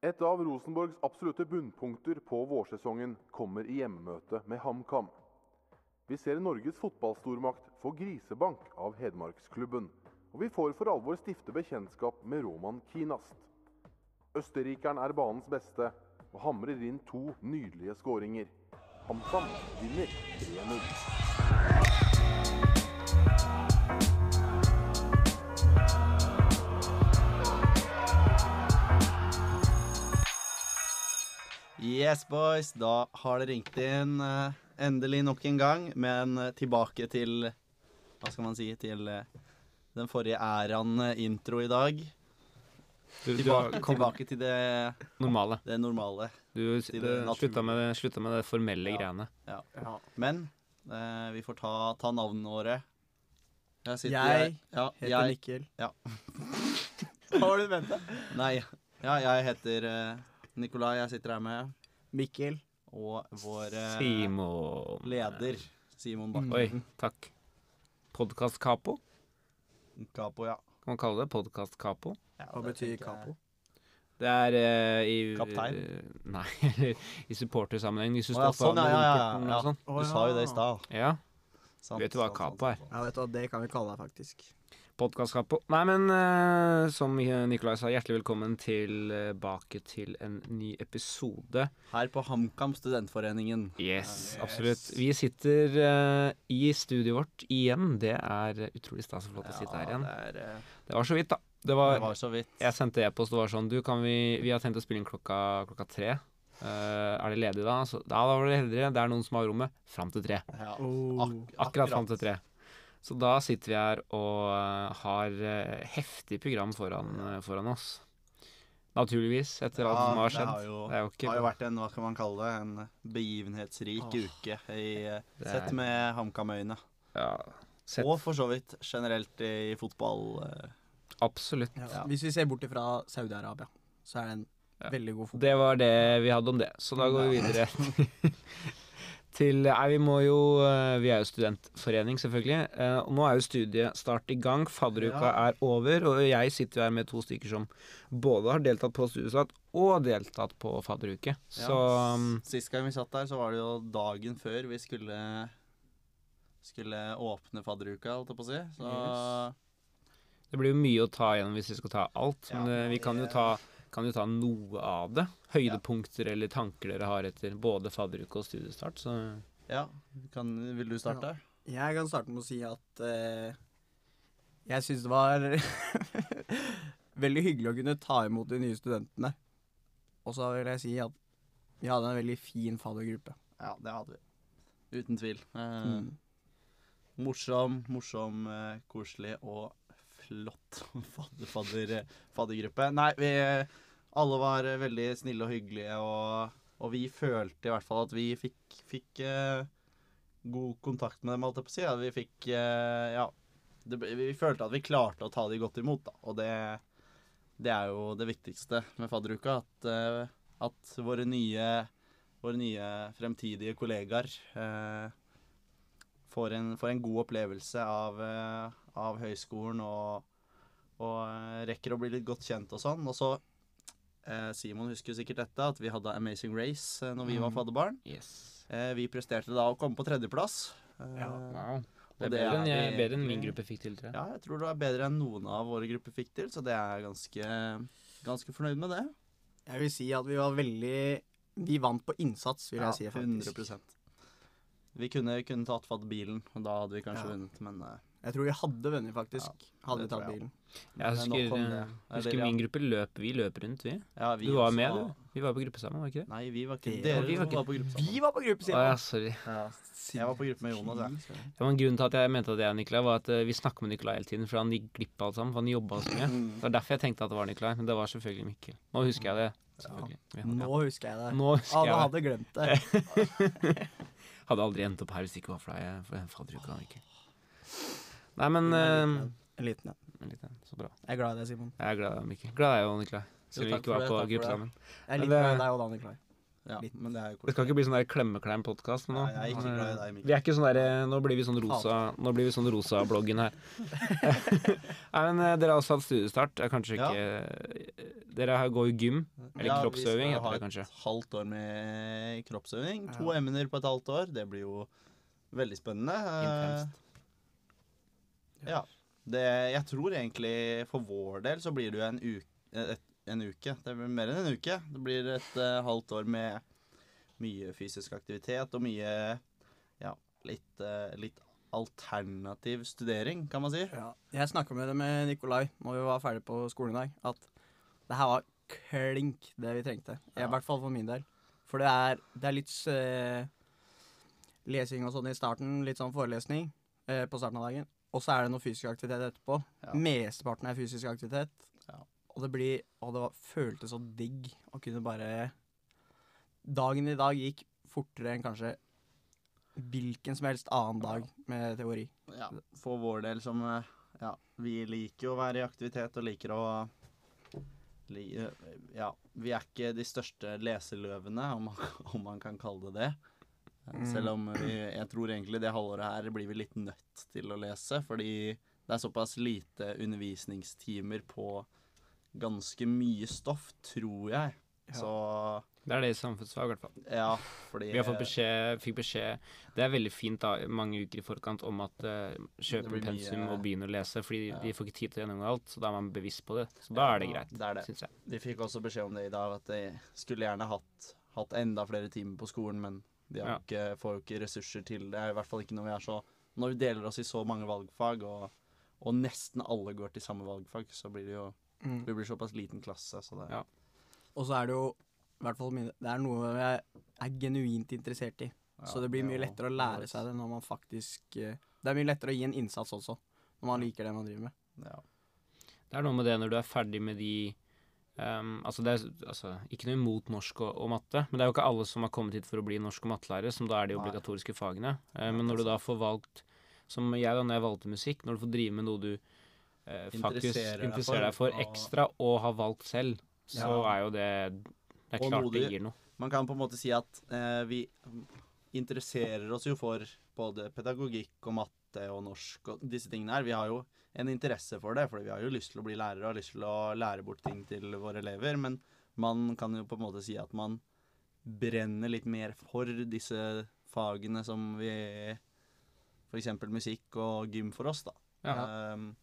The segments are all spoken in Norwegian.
Et av Rosenborgs absolutte bunnpunkter på vårsesongen kommer i hjemmemøte med HamKam. Vi ser Norges fotballstormakt få grisebank av Hedmarksklubben. Og vi får for alvor stifte bekjentskap med Roman Kinast. Østerrikeren er banens beste og hamrer inn to nydelige skåringer. HamKam vinner 3-0. Yes, boys. Da har det ringt inn eh, endelig nok en gang, men eh, tilbake til Hva skal man si? Til eh, den forrige æraen intro i dag. Du, du Tilbake, har tilbake til det, normale. det normale. Du slutta, med det, med det formelle Ja. greiene. Ja. Men eh, vi får ta, ta navnene våre. Jeg, sitter, Jeg ja, Heter jeg, Mikkel. Ja. Hva var det du mente? Nei. Ja, jeg heter eh, Nikolai. Jeg sitter her med Mikkel. Og vår eh, Simon leder, Simon Bakken. Oi, takk. Podkast-capo? Capo, ja. Kan man kalle det podkast-capo? ja Hva betyr Kapo? capo? Det er uh, i Kaptein? Uh, nei, i supportersammenheng. Hvis du ja, står sånn, ja, ja, ja, ja. Du sa jo det i stad. Ja, Sant, vet du hva sant, capo sant, er? sant. Ja, vet du hva, det kan vi kalle deg, faktisk. Podkast-capo. Nei, men uh, som Nikolai sa, hjertelig velkommen tilbake til en ny episode. Her på HamKam Studentforeningen. Yes, absolutt. Vi sitter uh, i studioet vårt igjen. Det er utrolig stas og flott å sitte her igjen. Det, er, uh... Det var så vidt, da. Det det var, var så vidt. jeg sendte e-post og var sånn Du, kan vi Vi har tenkt å spille inn klokka, klokka tre. Uh, er det ledig da? Så, ja, da var det heldigere. Det er noen som har rommet fram til tre. Ja. Oh. Ak Akkurat fram til tre. Så da sitter vi her og eh, har eh, heftig program foran, eh, foran oss. Naturligvis, etter alt som har det skjedd. har jo, det er jo ikke har jo vært en, hva skal man kalle det, en begivenhetsrik uke i, Det sett med HamKam-øyne. ja, Og for så vidt generelt i fotball. Absolutt. Ja. Ja. Hvis vi ser bort ifra Saudi-Arabia, så er det en Ja. veldig god fotball. Det var det vi hadde om det. Så da går vi videre til Nei, vi må jo eh, Vi er jo studentforening, selvfølgelig. eh, Og nå er jo studiestart i gang. Fadderuka Ja. er over, og jeg sitter jo her med to stykker som både har deltatt på studiestart og deltatt på fadderuke. Så um, Sist gang vi satt der, så var det jo dagen før vi skulle skulle åpne fadderuka, holdt jeg på å si. Så det blir jo mye å ta igjen hvis vi skal ta alt. Men Ja, eh, vi kan jo ta, kan jo ta noe av det. Høydepunkter eller tanker dere har etter både fadderuke og studiestart. Så ja, kan, vil du starte? Jeg kan starte med å si at eh, jeg syns det var veldig hyggelig å kunne ta imot de nye studentene. Og så vil jeg si at vi hadde en veldig fin faddergruppe. Ja, det hadde vi. Uten tvil. Eh, Mm. Morsom, morsom, eh, koselig og flott fadder, fadder, faddergruppe. Nei, vi alle var veldig snille og hyggelige, og, og vi følte i hvert fall at vi fikk, fikk uh, god kontakt med dem, holdt jeg på å si. At vi fikk uh, Ja. Det, vi følte at vi klarte å ta de godt imot, da. Og det, det er jo det viktigste med fadderuka. At, uh, at våre nye våre nye fremtidige kollegaer får, en, får en god opplevelse av, av høyskolen og, og eh, rekker å bli litt godt kjent og sånn. Og så eh, Simon husker sikkert dette, at vi hadde Amazing Race eh, når vi var Mm. fadderbarn. yes. Eh, vi presterte da å komme på tredjeplass. Eh, Ja. Wow. Det er det bedre enn, er jeg, vi bedre enn min gruppe fikk til, tror jeg. ja, jeg tror det er bedre enn noen av våre grupper fikk til, så det er jeg ganske, ganske fornøyd med det. Jeg vil si at vi var veldig Vi vant på innsats, vil jeg si. faktisk. 100% Vi kunne, kunne tatt fatt bilen, og da hadde vi kanskje Ja. vunnet, men Jeg tror vi hadde vunnet, faktisk. hadde vi tatt jeg bilen. Jeg husker, det. husker ja. min gruppe løp Vi løp rundt, vi. Ja, vi Du var med, du. Vi var på gruppe sammen, var ikke det? Nei, vi var ikke Det- Dere vi var ikke- var på gruppe sammen. Vi var på gruppe, Å Simon! ja, sorry. Ja. Jeg var på gruppe med Jonas, jeg. Det var en grunn til at jeg mente at jeg og Nikolai, var at eh, vi snakka med Nikolai hele tiden, for han gikk glipp av alt sammen, for han jobba så mye. Mm. Det var derfor jeg tenkte at det var Nikolai, men det var selvfølgelig Mikkel. Nå husker jeg det. Ja. Nå husker jeg det. Nå husker Alle jeg det. hadde glemt det. Hadde aldri endt opp her hvis det ikke var for deg. Fadderuka, Mikkel. Nei, men eh, En liten en. en liten, Så bra. Jeg er glad i deg, Simon. Jeg er glad i deg, Mikkel. Glad i deg òg, Nikolai. Selv om vi ikke var på gruppe sammen. Jeg er litt glad i deg og da, Nikolai. Ja, Litt. men det er jo Det skal ikke bli sånn klemmekleim-podkast nå. Nei, jeg er ikke glad i deg, Mikkel. Vi er ikke sånn der, Nå blir vi sånn rosa Nå blir vi sånn rosa-bloggen her. Nei, men eh, Dere har også hatt studiestart. Er kanskje Ja. ikke Dere går jo gym. Eller Ja, kroppsøving, Vi skal ha et halvt år med kroppsøving. To Ja. emner på et halvt år. Det blir jo veldig spennende. Eh, Intenst. Ja. Det, jeg tror egentlig for vår del så blir det jo en et, en uke. Det blir mer enn en uke. Det blir et uh, halvt år med mye fysisk aktivitet og mye ja, litt, uh, litt alternativ studering, kan man si. Ja. Jeg snakka med det med Nikolai når vi var ferdig på skolen i dag, at det her var klink det vi trengte. I Ja. hvert fall for min del. For det er, det er litt uh, lesing og sånn i starten, litt sånn forelesning eh, på starten av dagen. Og så er det noe fysisk aktivitet etterpå. Ja. Mesteparten er fysisk aktivitet. Ja. Og det blir Og det føltes så digg å kunne bare Dagen i dag gikk fortere enn kanskje hvilken som helst annen dag med teori. Ja, for vår del som eh, Ja, vi liker jo å være i aktivitet og liker å eh, Ja, vi er ikke de største leseløvene, om man, om man kan kalle det det. Eh, Mm. Selv om vi, jeg tror egentlig det halvåret her blir vi litt nødt til å lese, fordi det er såpass lite undervisningstimer på ganske mye stoff, tror jeg. Ja. Så Det er det i samfunnsfag, i hvert fall. ja, fordi Vi har fått beskjed, fikk beskjed Det er veldig fint da, mange uker i forkant om at uh, kjøp Det en pensum mye- og begynner å lese, fordi Ja. de får ikke tid til å gjennomgå alt. Så da er man bevisst på det. Så da er det greit, det er det. syns jeg. De fikk også beskjed om det i dag, at de skulle gjerne hatt, hatt enda flere timer på skolen, men de har Ja. ikke, får jo ikke ressurser til det. I hvert fall ikke når vi er så Når vi deler oss i så mange valgfag, og, og nesten alle går til samme valgfag, så blir det jo Mm. Vi blir såpass liten klasse, så det Ja. Og så er det jo i hvert fall mine, Det er noe jeg er genuint interessert i. ja, så det blir mye er lettere å lære seg det når man faktisk eh, Det er mye lettere å gi en innsats også, når man liker det man driver med. Ja. Det er noe med det når du er ferdig med de ehm, altså det er altså, ikke noe imot norsk og, og matte, men det er jo ikke alle som har kommet hit for å bli norsk- og mattelærer, som da er de obligatoriske fagene. Uh, men når du da får valgt, som jeg da når jeg valgte musikk, når du får drive med noe du uh, faktisk Interesserer deg for og- ekstra og har valgt selv, så Ja. er jo det Det er Og klart det gir noe. Man kan på en måte si at uh, vi interesserer oss jo for både pedagogikk og matte og norsk og disse tingene her. Vi har jo en interesse for det, for vi har jo lyst til å bli lærere og har lyst til å lære bort ting til våre elever. Men man kan jo på en måte si at man brenner litt mer for disse fagene som vi F.eks. musikk og gym for oss, da. Ja. Um,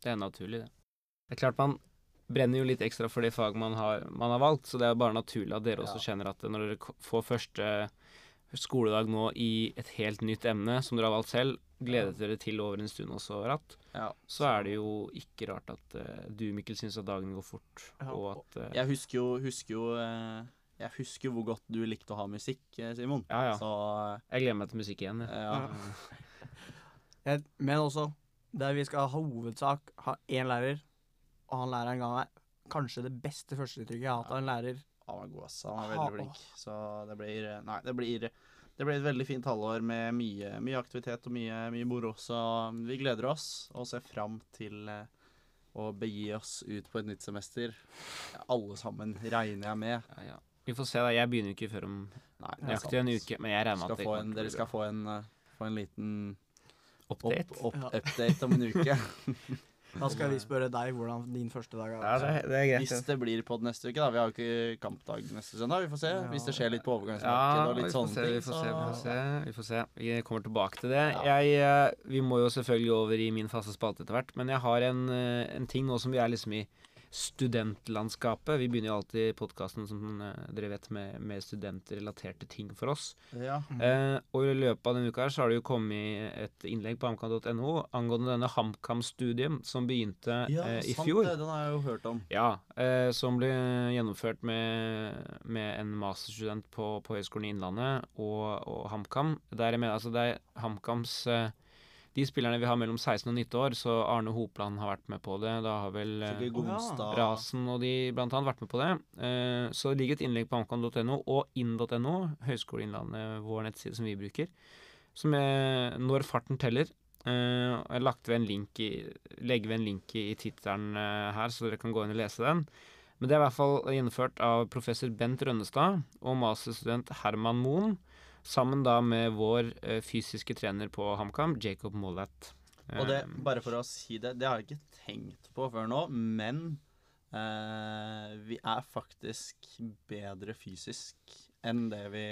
Det er naturlig, det. Det er klart man brenner jo litt ekstra for det faget man har, man har valgt, så det er bare naturlig at dere også kjenner at når dere får første skoledag nå i et helt nytt emne som dere har valgt selv, gledet dere til over en stund også, Ratt, ja. så er det jo ikke rart at uh, du, Mikkel, syns at dagen går fort, Ja, og at uh, Jeg husker jo, husker jo uh, Jeg husker hvor godt du likte å ha musikk, Simon. Ja, ja. Så Jeg gleder meg til musikk igjen. jeg. ja. Men også, der vi skal ha hovedsak ha én lærer, og han læreren ga meg kanskje det beste førsteinntrykket jeg har hatt av en lærer. Han var god, ass. Han var veldig flink. Så det blir Nei, det blir det blir et veldig fint halvår med mye, mye aktivitet og mye, mye moro. Så vi gleder oss og ser fram til eh, å begi oss ut på et nytt semester. Alle sammen, regner jeg med. Ja, ja. Vi får se, da. Jeg begynner jo ikke før om nøyaktig en uke, men jeg regner med at det en, dere skal få en, eh, få en liten update. Opp, opp, Ja. update om en uke. Da skal vi spørre deg hvordan din første dag Ja, det, er. det er Hvis det blir på neste uke, da. Vi har jo ikke kampdag neste søndag. Vi får se. Hvis det skjer litt på Ja, overgangsmarkedet og vi litt får sånne se, ting. vi får se, vi får se. Vi får se. Vi kommer tilbake til det. Ja. Jeg, eh, vi må jo selvfølgelig over i min faste spalte etter hvert, men jeg har en, eh, en ting nå som vi er liksom i studentlandskapet. Vi begynner jo alltid podkasten, som eh, dere vet, med, med studentrelaterte ting for oss. Ja. Eh, og i løpet av denne uka her så har det jo kommet et innlegg på hamkam.no angående denne HamKam-studien som begynte Ja, eh, i sant fjor. det. Den har jeg jo hørt om. Ja, eh, som ble gjennomført med, med en masterstudent på, på Høgskolen i Innlandet og, og HamKam. Der jeg mener, altså det er HamKams eh, De spillerne vi har mellom 16 og 19 år, så Arne Hopland har vært med på det. Da har vel eh, Rasen og de blant annet vært med på det. Eh, så det ligger et innlegg på amkan.no og inn.no, Høgskolen Innlandet, vår nettside som vi bruker, som er Når farten teller. Eh, jeg lagt ved en link i, legger ved en link i, i tittelen eh, her, så dere kan gå inn og lese den. Men det er i hvert fall gjennomført av professor Bent Rønnestad og masterstudent Herman Moen. Sammen da med vår eh, fysiske trener på HamKam, Jacob Mollett. Og det, Eh, bare for å si det, det har jeg ikke tenkt på før nå, men eh, vi er faktisk bedre fysisk enn det vi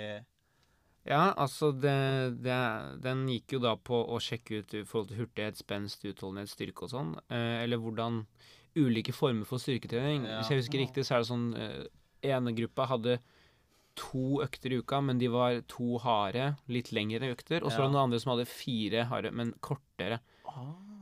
Ja, altså det, det, Den gikk jo da på å sjekke ut i forhold til hurtighet, spenst, utholdenhet, styrke og sånn. Eh, eller hvordan ulike former for styrketrening. Ja. Hvis jeg husker riktig, så er det sånn eh, ene gruppa hadde to økter i uka, men de var to harde, litt lengre økter. Og så var det noen andre som hadde fire harde, men kortere.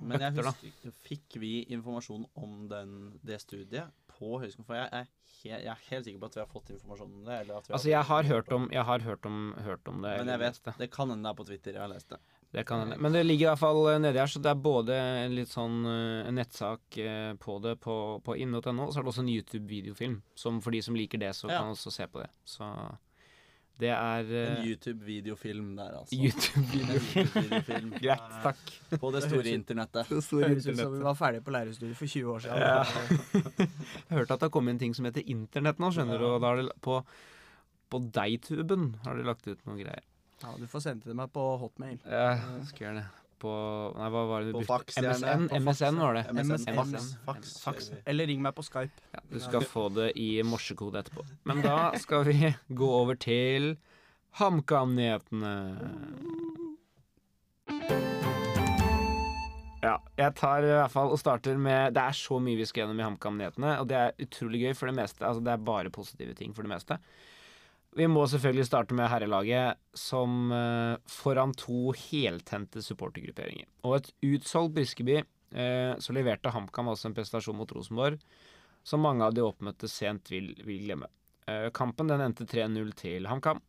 Men jeg Økter, da. husker, fikk vi informasjon om den, det studiet på høyskolen? For jeg er, he, jeg er helt sikker på at vi har fått informasjon om det. Eller at vi Altså, jeg har hørt om, jeg har hørt om, hørt om det. Men jeg vet det. det kan hende det er på Twitter. Jeg har lest det. Det kan hende. Men det ligger i hvert fall eh, nedi her, så det er både en litt sånn eh, en nettsak eh, på det på, på inn.no, og så er det også en YouTube-videofilm. Som for de som liker det, så Ja. kan også se på det. Så det er En eh, YouTube-videofilm der, altså. YouTube-videofilm. YouTube Greit, takk. På det store internettet. Det høres ut som vi var ferdige på lærerstudiet for 20 år siden. Ja. Jeg hørte at det har kommet en ting som heter internett nå, skjønner du, og da er det på på Deituben har de lagt ut noen greier. Ja, du får sende det meg på hotmail. Ja, skal gjøre det. På Nei, hva var det du På brukte? fax. MSN, På MSN var det. MSN, fax, MSN. fax, Fax. Eller ring meg på Skype. Ja, du skal få det i morsekode etterpå. Men da skal vi gå over til HamKam-nyhetene. Ja, jeg tar i hvert fall og starter med Det er så mye vi skal gjennom i HamKam-nyhetene, og det er utrolig gøy for det meste. Altså, det er bare positive ting for det meste. Vi må selvfølgelig starte med herrelaget, som eh, foran to heltente supportergrupperinger. Og et utsolgt Briskeby, eh, så leverte HamKam også en prestasjon mot Rosenborg som mange av de oppmøtte sent vil, vil glemme. Eh, kampen den endte 3-0 til HamKam,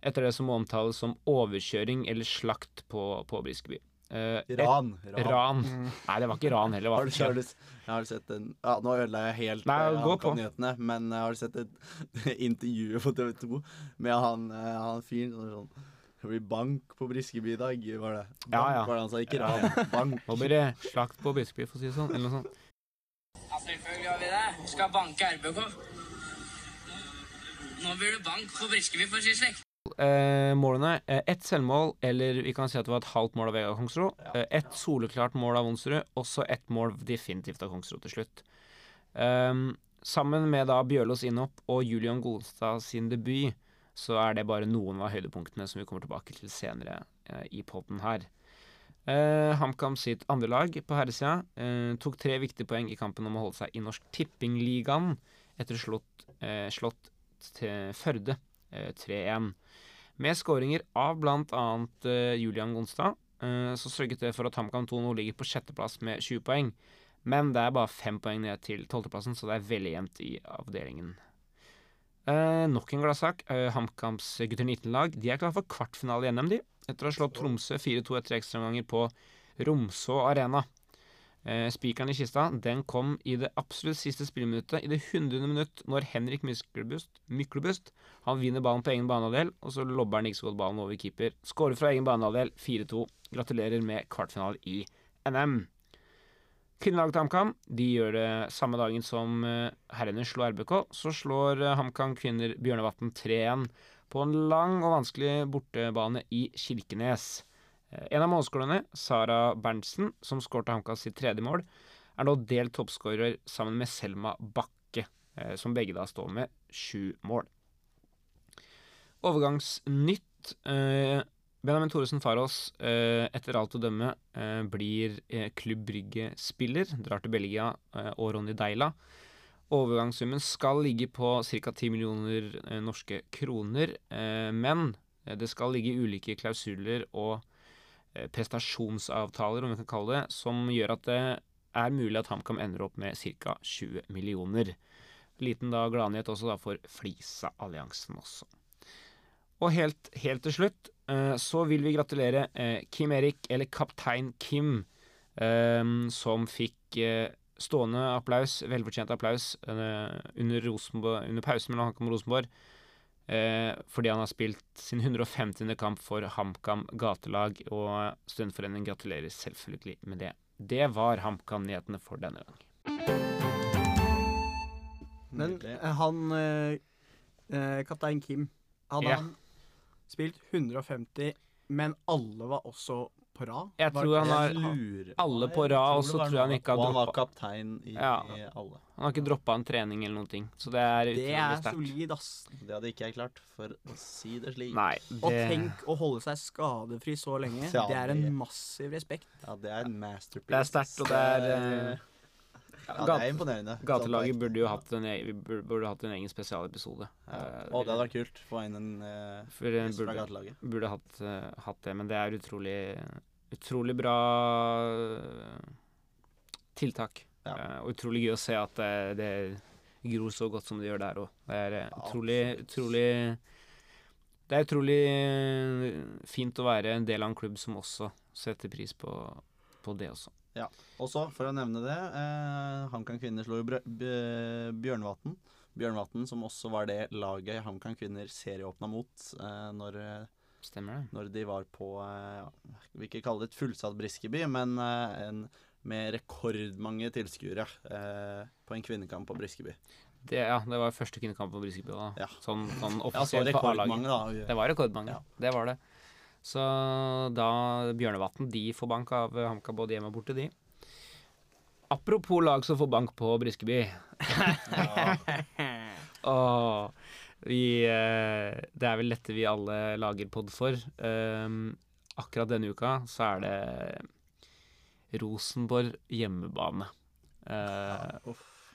etter det som må omtales som overkjøring eller slakt på, på Briskeby. Eh, et Ran. ran. Nei, det var ikke ran heller. Har du, var har du, jeg har sett en Ja, nå ødela jeg helt Nei, uh, gå på. nyhetene, men jeg har sett et intervju på TV 2 med han, uh, han fyren sånn Det blir bank på Briskeby i dag, var det. Bank Ja, ja. var det han sa, ikke ran. Bank. Nå blir det slakt på Briskeby, for å si det sånn. Eller noe sånt. Ja, selvfølgelig gjør vi det. Vi skal banke RBK. Nå blir det bank på Briskeby, for å si det slik. Eh, målene eh, ett selvmål, eller vi kan si at det var et halvt mål av Vegard Kongsro. Eh, ett soleklart mål av Onsrud, og så ett mål definitivt av Kongsro til slutt. Ehm, sammen med da Bjørlos innhopp og Julian Golstad sin debut, så er det bare noen av høydepunktene som vi kommer tilbake til senere eh, i poden her. Eh, HamKam sitt andre lag på herresida eh, tok tre viktige poeng i kampen om å holde seg i Norsk Tippingligaen etter slått, slått til Førde eh, 3-1. Med skåringer av bl.a. Eh, Julian Gonstad, eh, så sørget det for at HamKam 2 nå ligger på sjetteplass med 20 poeng. Men det er bare fem poeng ned til tolvteplassen, så det er veldig jevnt i avdelingen. Eh, nok en gladsak. Eh, HamKams gutter 19-lag De er klare for kvartfinale i NM, de. Etter å ha slått Tromsø 4-2 etter ekstraomganger på Romså Arena. Eh, Spikeren i kista den kom i det absolutt siste spilleminuttet, i det 100. minutt, når Henrik Myklebust, Myklebust han vinner ballen på egen banehalvdel, og så lobber han ikke så godt ballen over keeper. Skårer fra egen banehalvdel, 4-2. Gratulerer med kvartfinale i NM. Kvinnelaget til HamKam de gjør det samme dagen som eh, herrene slo RBK. Så slår eh, HamKam kvinner Bjørnevatn 3-1 på en lang og vanskelig bortebane i Kirkenes. Eh, En av målskårerne, Sara Berntsen, som skårte HamKas sitt tredje mål, er nå delt toppskårer sammen med Selma Bakke, eh, som begge da står med sju mål. Overgangsnytt. Eh, Benjamin Thoresen Farås, etter alt å dømme, blir Klubb Brygge-spiller. Drar til Belgia og Ronny Deila. Overgangssummen skal ligge på ca. 10 millioner norske kroner, men det skal ligge ulike klausuler og prestasjonsavtaler, om vi kan kalle det, som gjør at det er mulig at HamKam ender opp med ca. 20 millioner. Liten da gladnyhet også da for Flisa-alliansen også. Og helt, helt til slutt eh, så vil vi gratulere eh, Kim Erik, eller Kaptein Kim, eh, som fikk eh, stående applaus, velfortjent applaus, eh, under, under pausen mellom HamKam og Rosenborg. Eh, fordi han har spilt sin 150. kamp for HamKam gatelag, og Studentforeningen gratulerer selvfølgelig med det. Det var HamKam-nyhetene for denne gang. Men eh, han eh, eh, Kaptein Kim, hadde Ja. han spilt 150, men alle var også på rad? Jeg tror han har alle på rad, og så tror jeg han ikke har Og han var kaptein i, Ja. i alle. Han har ikke droppa en trening eller noen ting, så det er Det utrolig er sterkt. solid, ass. Det hadde ikke jeg klart, for å si det slik. Nei, Og tenk å holde seg skadefri så lenge. Ja, det er en massiv respekt. Ja, det er en masterpiece. Det er sterkt, og det er, uh... Ja, det er imponerende. Gatelaget burde jo hatt en, e- burde, burde hatt en egen spesialepisode. Ja. Og det hadde vært kult. Få inn en uh, eh, fra gatelaget. burde hatt, uh, hatt det, men det er utrolig Utrolig bra eh, tiltak. Ja. Eh, og utrolig gøy å se at det, det gror så godt som det gjør der òg. Det er eh, utrolig, utrolig Det er utrolig eh, fint å være en del av en klubb som også setter pris på, på det også. Og så, for å nevne det, eh, HamKam Kvinner slo jo Bjørnvatn. Bjørnvatn, som også var det laget HamKam Kvinner serieåpna mot eh, når, eh, Stemmer det? når de var på eh, Jeg vil ikke kalle det et fullsatt Briskeby, men eh, en med rekordmange tilskuere eh, på en kvinnekamp på Briskeby. Det, ja, det var første kvinnekamp på Briskeby. da. Ja. Sånn, sånn Ja, så offisielt på A-laget. Det var rekordmange. Ja. Det var det. Så da Bjørnevatn de får bank av HamKam både hjemme og borte, de. Apropos lag som får bank på Briskeby. Åh, vi, eh, det er vel dette vi alle lager pod for. Um, akkurat denne uka så er det Rosenborg hjemmebane. Eh,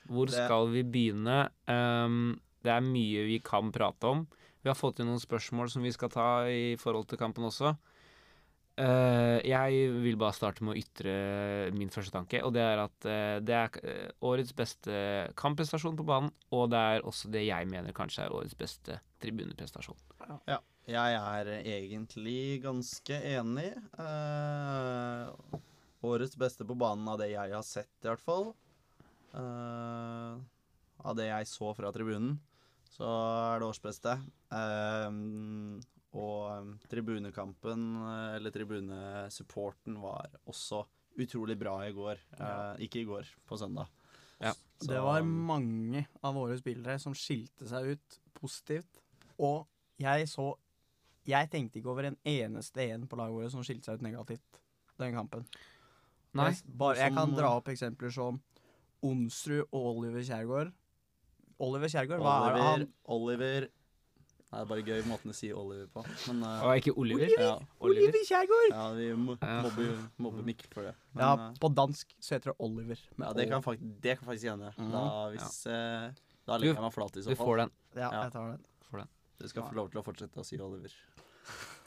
hvor Det- skal vi begynne? Um, det er mye vi kan prate om. Vi har fått inn noen spørsmål som vi skal ta i forhold til kampen også. Eh, jeg vil bare starte med å ytre min første tanke, og det er at uh, det er eh, årets beste kampprestasjon på banen, og det er også det jeg mener kanskje er årets beste tribuneprestasjon. Jeg er egentlig ganske enig. Uh, årets beste på banen av det jeg har sett, i hvert fall. Eh, av det jeg så fra tribunen, så er det årsbeste. Uh, og um, tribunekampen, eh, eller tribunesupporten, var også utrolig bra i går. Eh, ikke i går, på søndag. Ja. Så- Det var mange av våre spillere som skilte seg ut positivt. Og jeg så Jeg tenkte ikke over en eneste en på laget vårt som skilte seg ut negativt den kampen. Nei, Jeg, bare, jeg kan dra opp eksempler som Onsrud og Oliver Kjærgaard. Oliver Kjærgaard, hva er det han Oliver Det er bare gøy måten å si Oliver på. Men uh, og ikke Oliver. ja, Oliver Kjærgaard! ja, vi mobber, mobber Mikkel for det. Men, Ja, eh, på dansk så heter det Oliver. ja, det, kan faktisk, det kan faktisk hende. Mhm. Da, hvis, eh, da legger jeg meg flat i så Du fall. får den. Ja, Ja. jeg tar den. Får den. Du skal få lov til å fortsette å si Oliver.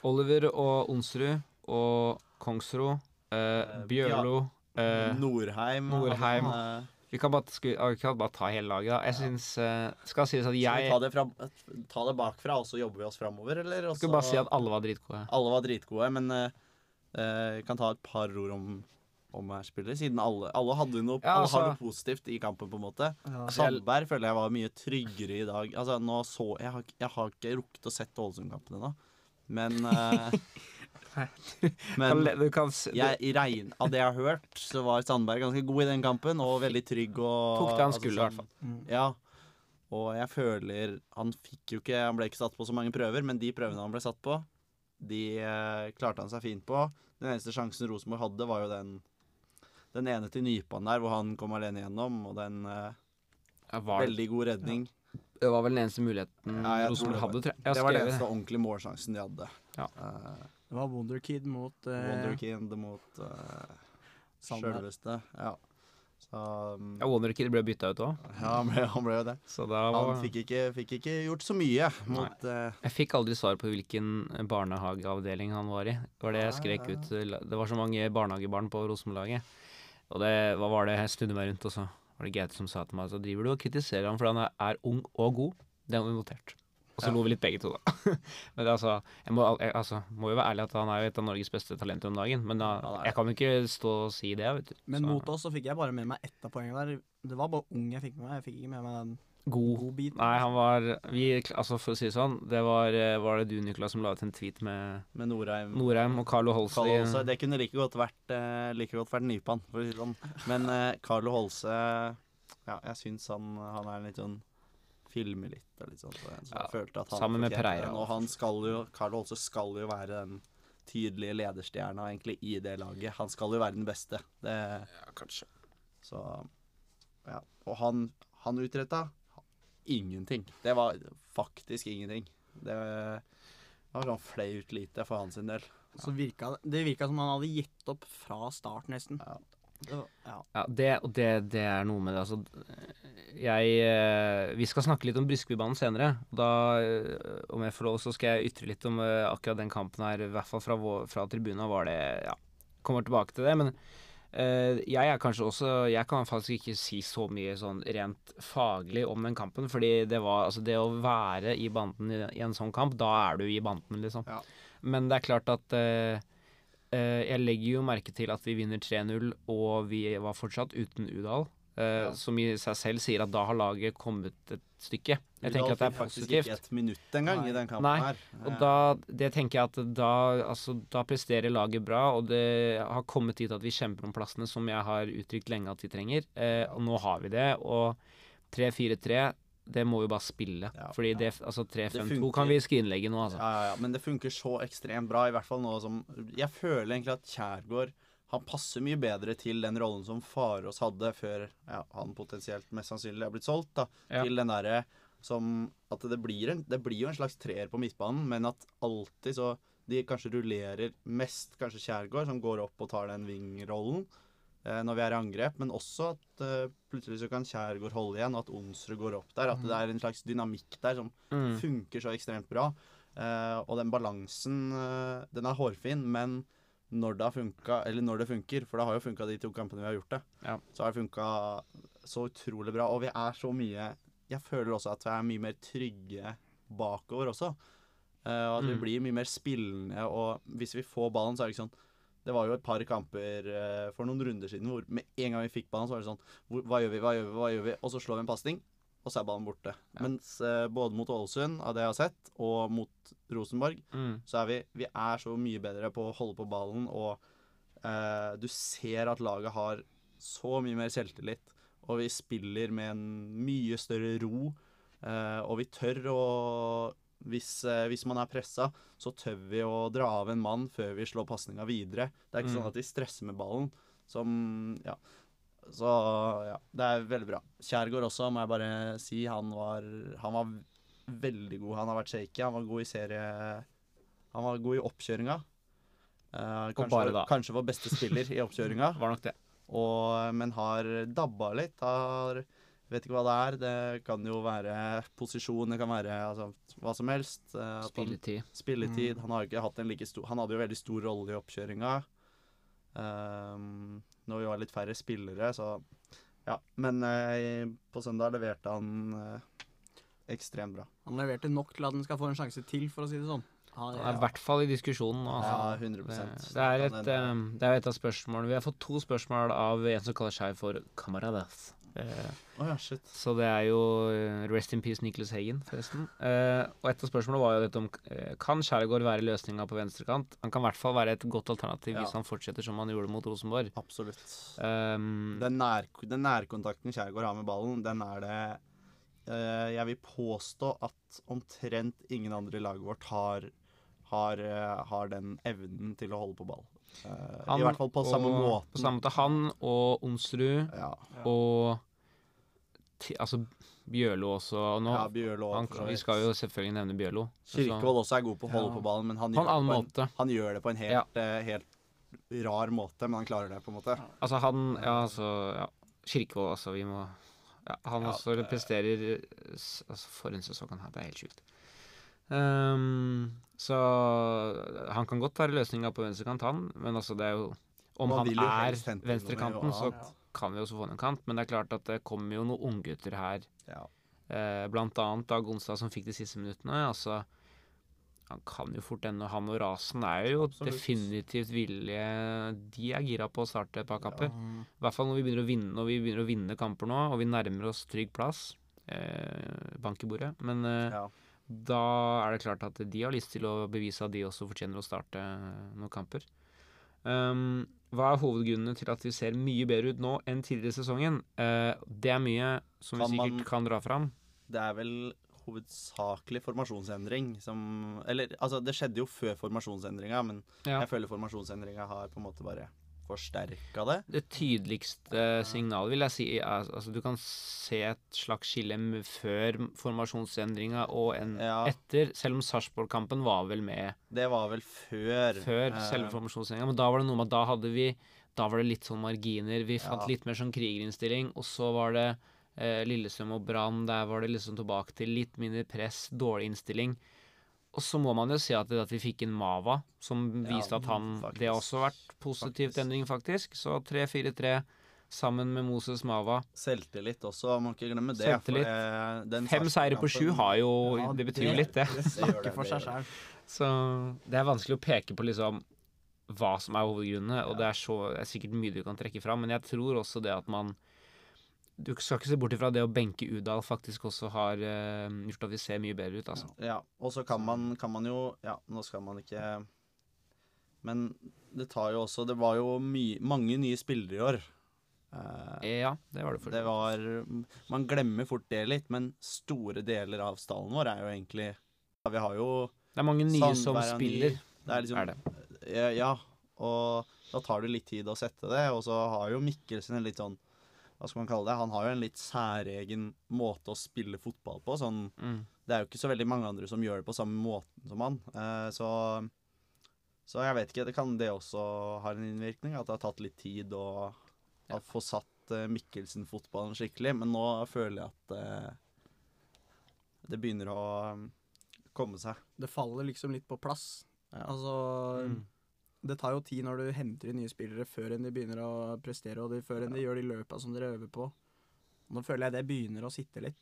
Oliver og Onsrud og Kongsro. uh, Bjørlo. eh, Norheim. Norheim. Han, eh, vi, kan bare, skal, vi kan bare ta hele laget, da. Jeg syns eh, Skal sies at skal vi ta det, fram, ta det bakfra, og så jobber vi oss framover, eller? Også, skal vi bare si at alle var dritgode. Alle var dritgode, men eh, eh, jeg kan ta et par ord om om hver spiller, siden alle, alle hadde noe, Ja, alle altså- har noe positivt i kampen, på en måte. Ja. Altså, jeg- Sandberg føler jeg var mye tryggere i dag. Altså, nå så Jeg har, jeg har ikke rukket å sett Ålesund-kampen ennå, men eh, Kan Men du kan se, jeg, i regn, av det jeg har hørt, så var Sandberg ganske god i den kampen, og veldig trygg og Tok det han altså, skulle, i hvert fall. Mm. Ja. Og jeg føler Han fikk jo ikke Han ble ikke satt på så mange prøver, men de prøvene han ble satt på, de eh, klarte han seg fint på. Den eneste sjansen Rosenborg hadde, var jo den den ene til Nypan der, hvor han kom alene gjennom, og den eh, var, veldig god redning. Det var vel den eneste muligheten Ja, Rosenborg hadde, tror jeg. Jeg det var den eneste ordentlige målsjansen de hadde. Ja. Eh, Det var Wonderkid mot uh, Wonderkid mot uh, sjølveste. Ja. Så um, Ja, Wonderkid ble bytta ut òg, ja, han ble, han ble jo det. så da var Han fikk ikke, fikk ikke gjort så mye mot uh... Jeg fikk aldri svar på hvilken barnehageavdeling han var i. Det var det jeg skrek Ja, ja, ut. Det var så mange barnehagebarn på Rosenborg-laget. Og det, hva var det jeg snudde meg rundt, og så var det Gaute som sa til meg Så driver du og kritiserer ham fordi han er ung og god. Det har vi notert. Og så Ja. lo vi litt begge to, da. men det, altså, jeg må, jeg, altså, må jo være ærlig at han er jo et av Norges beste talenter om dagen. Men da, er jeg kan jo ikke stå og si det, vet du. Men Så, mot oss så fikk jeg bare med meg ett av poengene der. Det var bare ung jeg fikk med meg. Jeg fikk ikke med meg den god. god biten. Nei, han var vi, Altså, for å si det sånn, det var, eh, var det du, Niklas, som la ut en tweet med med Norheim. Norheim og Carlo Holse. Carlo Holse. Det kunne like godt vært, eh, like godt vært Nypan, for å si det sånn. Men uh, Carlo Holse Ja, jeg syns han, han er litt sånn filme litt og litt sånt. Så jeg Ja, følte at han sammen med Pereira. Og han skal jo, Carl Holse skal jo være den tydelige lederstjerna egentlig i det laget. Han skal jo være den beste. Det, Ja, kanskje. så ja. Og han, han utretta ingenting. Det var faktisk ingenting. Det var sånn flaut lite for hans del. Så virka, det- det virka som han hadde gitt opp fra start, nesten. Ja. Ja. Ja, det, og det, det er noe med det. Altså, jeg eh, Vi skal snakke litt om Bryskebybanen senere. Da, eh, om jeg får lov, så skal jeg ytre litt om eh, akkurat den kampen her. I hvert fall fra, fra tribuna var det Ja, kommer tilbake til det. Men jeg er kanskje også Jeg kan faktisk ikke si så mye sånn rent faglig om den kampen. Fordi det var Altså, det å være i banden i, en sånn kamp, da er du i banden, liksom. Ja. Men det er klart at jeg legger jo merke til at vi vinner 3-0, og vi var fortsatt uten Udal. eh, Ja. Som i seg selv sier at da har laget kommet et stykke. Jeg tenker Udal at det er fikk faktisk positivt. ikke et minutt engang i den kampen Nei, her. Og Eh, da, det tenker jeg at da, altså, da presterer laget bra, og det har kommet dit at vi kjemper om plassene som jeg har uttrykt lenge at vi trenger. Eh, og nå har vi det. Og 3-4-3, det må jo bare spille. Ja. Fordi det, altså 3-5-2 kan vi skrinlegge nå, altså. Ja, ja, ja, men det funker så ekstremt bra, i hvert fall nå som Jeg føler egentlig at Kjærgaard han passer mye bedre til den rollen som Farås hadde før ja, han potensielt mest sannsynlig har blitt solgt. da, Ja. Til den derre som At det blir, en, det blir jo en slags treer på midtbanen, men at alltid så De kanskje rullerer mest kanskje Kjærgaard, som går opp og tar den wing-rollen eh, når vi er i angrep, men også at eh, plutselig så kan Kjærgaard holde igjen, og at Onsrud går opp der. At det er en slags dynamikk der som Mm. funker så ekstremt bra. Eh, og den balansen, eh, den er hårfin, men når det har funka, eller når det funker, for det har jo funka de to kampene vi har gjort det, Ja. så har det funka så utrolig bra. Og vi er så mye Jeg føler også at vi er mye mer trygge bakover også. Eh, og at vi Mm. blir mye mer spillende, og hvis vi får ballen, så er det ikke sånn det var jo et par kamper eh, for noen runder siden hvor med en gang vi fikk ballen, så var det sånn Hva gjør vi, hva gjør vi, hva gjør vi? Og så slår vi en pasning, og så er ballen borte. Ja. Mens eh, både mot Ålesund, av det jeg har sett, og mot Rosenborg, Mm. så er vi, vi er så mye bedre på å holde på ballen, og eh, du ser at laget har så mye mer selvtillit, og vi spiller med en mye større ro, eh, og vi tør å hvis, eh, hvis man er pressa, så tør vi å dra av en mann før vi slår pasninga videre. Det er ikke Mm. sånn at de stresser med ballen. Som Ja. Så ja, det er veldig bra. Kjærgaard også, må jeg bare si. Han var, han var veldig god. Han har vært shaky. Han var god i serie Han var god i oppkjøringa. Eh, kanskje, kanskje vår beste spiller i oppkjøringa. Var nok det. Og, men har dabba litt. Har Vet ikke hva det er. Det kan jo være posisjon, det kan være altså, hva som helst. eh, han- Spilletid. Spilletid. Han har ikke hatt en like stor Han hadde jo veldig stor rolle i oppkjøringa. Um, når vi var litt færre spillere, så Ja. Men eh, på søndag leverte han eh, ekstremt bra. Han leverte nok til at han skal få en sjanse til, for å si det sånn. Han, Han er i hvert fall i diskusjonen. Altså. Ja, 100 Det, det, er et, um, det er et av spørsmålene Vi har fått to spørsmål av en som kaller seg for Camaradas. Eh, Å ja, shit. så det er jo eh, Rest in peace Nicholas Hagen, forresten. Eh, og et av spørsmålene var jo dette om Kan Skjærgård være løsninga på venstrekant? Han kan i hvert fall være et godt alternativ Ja. hvis han fortsetter som han gjorde mot Rosenborg. Absolutt. Um, Den, nær, den nærkontakten Kjærgaard har med ballen, den er det eh, Jeg vil påstå at omtrent ingen andre i laget vårt har, har, har den evnen til å holde på ball. Eh, han I hvert fall på samme måte. På samme måte han og Onsrud Ja, og altså Bjørlo også. Og nå, ja Bjørlo han, vi skal jo selvfølgelig nevne Bjørlo. Kirkevold også er god på å holde Ja. på ballen, men han På en gjør, på en, han gjør det på en helt, eh, helt rar måte, men han klarer det, på en måte. Altså han Ja, altså ja. Kirkevold, altså. Vi må ja, Han Ja, også presterer Altså, for en sesong han har. Det er helt sjukt. Ehm, så han kan godt være løsninga på venstrekant, han. Men altså, det er jo Om Man han er venstrekanten, så kan vi også få en kant. Men det er klart at det kommer jo noen unggutter her. Ja. Eh, blant annet Dag Onsdag, som fikk de siste minuttene. Altså, han kan jo fort ende Han og Rasen er jo Absolutt. definitivt villige De er gira på å starte et par kamper. Ja. I hvert fall når vi begynner å vinne Når vi begynner å vinne kamper nå, og vi nærmer oss trygg plass. Eh, bank i bordet. Men eh, Ja. Da er det klart at de har lyst til å bevise at de også fortjener å starte eh, noen kamper. Um, hva er hovedgrunnene til at vi ser mye bedre ut nå enn tidligere i sesongen? Uh, det er mye som vi sikkert man- kan dra fram. det er vel hovedsakelig formasjonsendring som Eller altså, det skjedde jo før formasjonsendringa, men Ja. jeg føler formasjonsendringa har på en måte bare forsterka det. Det tydeligste signalet vil jeg si er altså Du kan se et slags skille før formasjonsendringa og en Ja. etter, selv om Sarpsborg-kampen var vel med Det var vel før før eh, selve formasjonsendringa. Men da var det noe med at da hadde vi Da var det litt sånn marginer. Vi fant Ja. litt mer sånn krigerinnstilling. Og så var det eh, Lillestrøm og Brann. Der var det liksom tilbake til litt mindre press, dårlig innstilling. Og så må man jo si at, det, at vi fikk inn Mava, som Ja, viste at han faktisk. Det har også vært positivt Faktisk. endring, faktisk. Så 3-4-3 sammen med Moses Mava. Selvtillit også, må ikke glemme det. Selvtillit. For, eh, den Fem seire på sju har jo Ja, Det betyr jo litt, det. Det snakker for seg sjøl. Så det er vanskelig å peke på liksom hva som er hovedgrunnene, og det er, så, det er sikkert mye du kan trekke fram, men jeg tror også det at man Du skal ikke se bort ifra det å benke Udal faktisk også har uh, gjort at vi ser mye bedre ut, altså. Ja, og så kan man, kan man jo Ja, nå skal man ikke Men det tar jo også Det var jo my, mange nye spillere i år. Uh, Ja, det var det for det var Man glemmer fort det litt, men store deler av stallen vår er jo egentlig ja, Vi har jo Det er mange nye som Sandberg er ny. spiller, Det er liksom er det. Ja, ja, og da tar det litt tid å sette det. Og så har jo Mikkelsen en litt sånn Hva skal man kalle det? Han har jo en litt særegen måte å spille fotball på. Sånn Mm. Det er jo ikke så veldig mange andre som gjør det på samme måten som han. Eh, så Så jeg vet ikke. Det kan det også ha en innvirkning? At det har tatt litt tid å å få satt eh, Mikkelsen-fotballen skikkelig. Men nå føler jeg at eh, det begynner å um, komme seg. Det faller liksom litt på plass. Ja. Altså Mm. Det tar jo tid når du henter inn nye spillere før enn de begynner å prestere, og de, før enn de gjør de løpa som dere øver på. Nå føler jeg det begynner å sitte litt.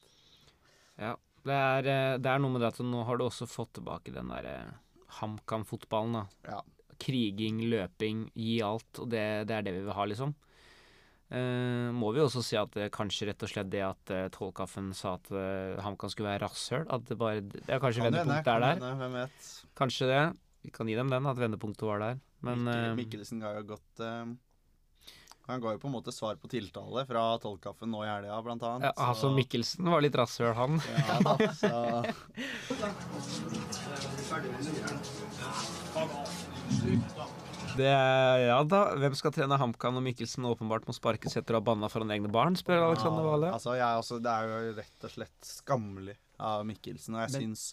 Ja. Det er, eh, det er noe med det at nå har du også fått tilbake den derre HamKam-fotballen, da. Ja. Kriging, løping, gi alt, og det, det er det vi vil ha, liksom. Eh, må vi også si at det kanskje rett og slett det at uh, Tollkaffen sa at uh, HamKam skulle være rasshøl, at det bare Det er kanskje Kan vendepunktet er der. hende, Hvem vet. Kanskje det. Vi kan gi dem den, at vendepunktet var der. Men Mikkel, eh, Mikkelsen ga jo godt eh, Han ga jo på en måte svar på tiltale fra Tollkaffen nå i helga, blant annet. ja, altså Mikkelsen var litt rasshøl, han. Ja da, så Det er, ja da, Hvem skal trene HamKam når Mikkelsen åpenbart må sparkes etter å ha banna foran egne barn, spør Alexander Vale. Altså, jeg, også, det er jo rett og slett skammelig av Mikkelsen, og jeg syns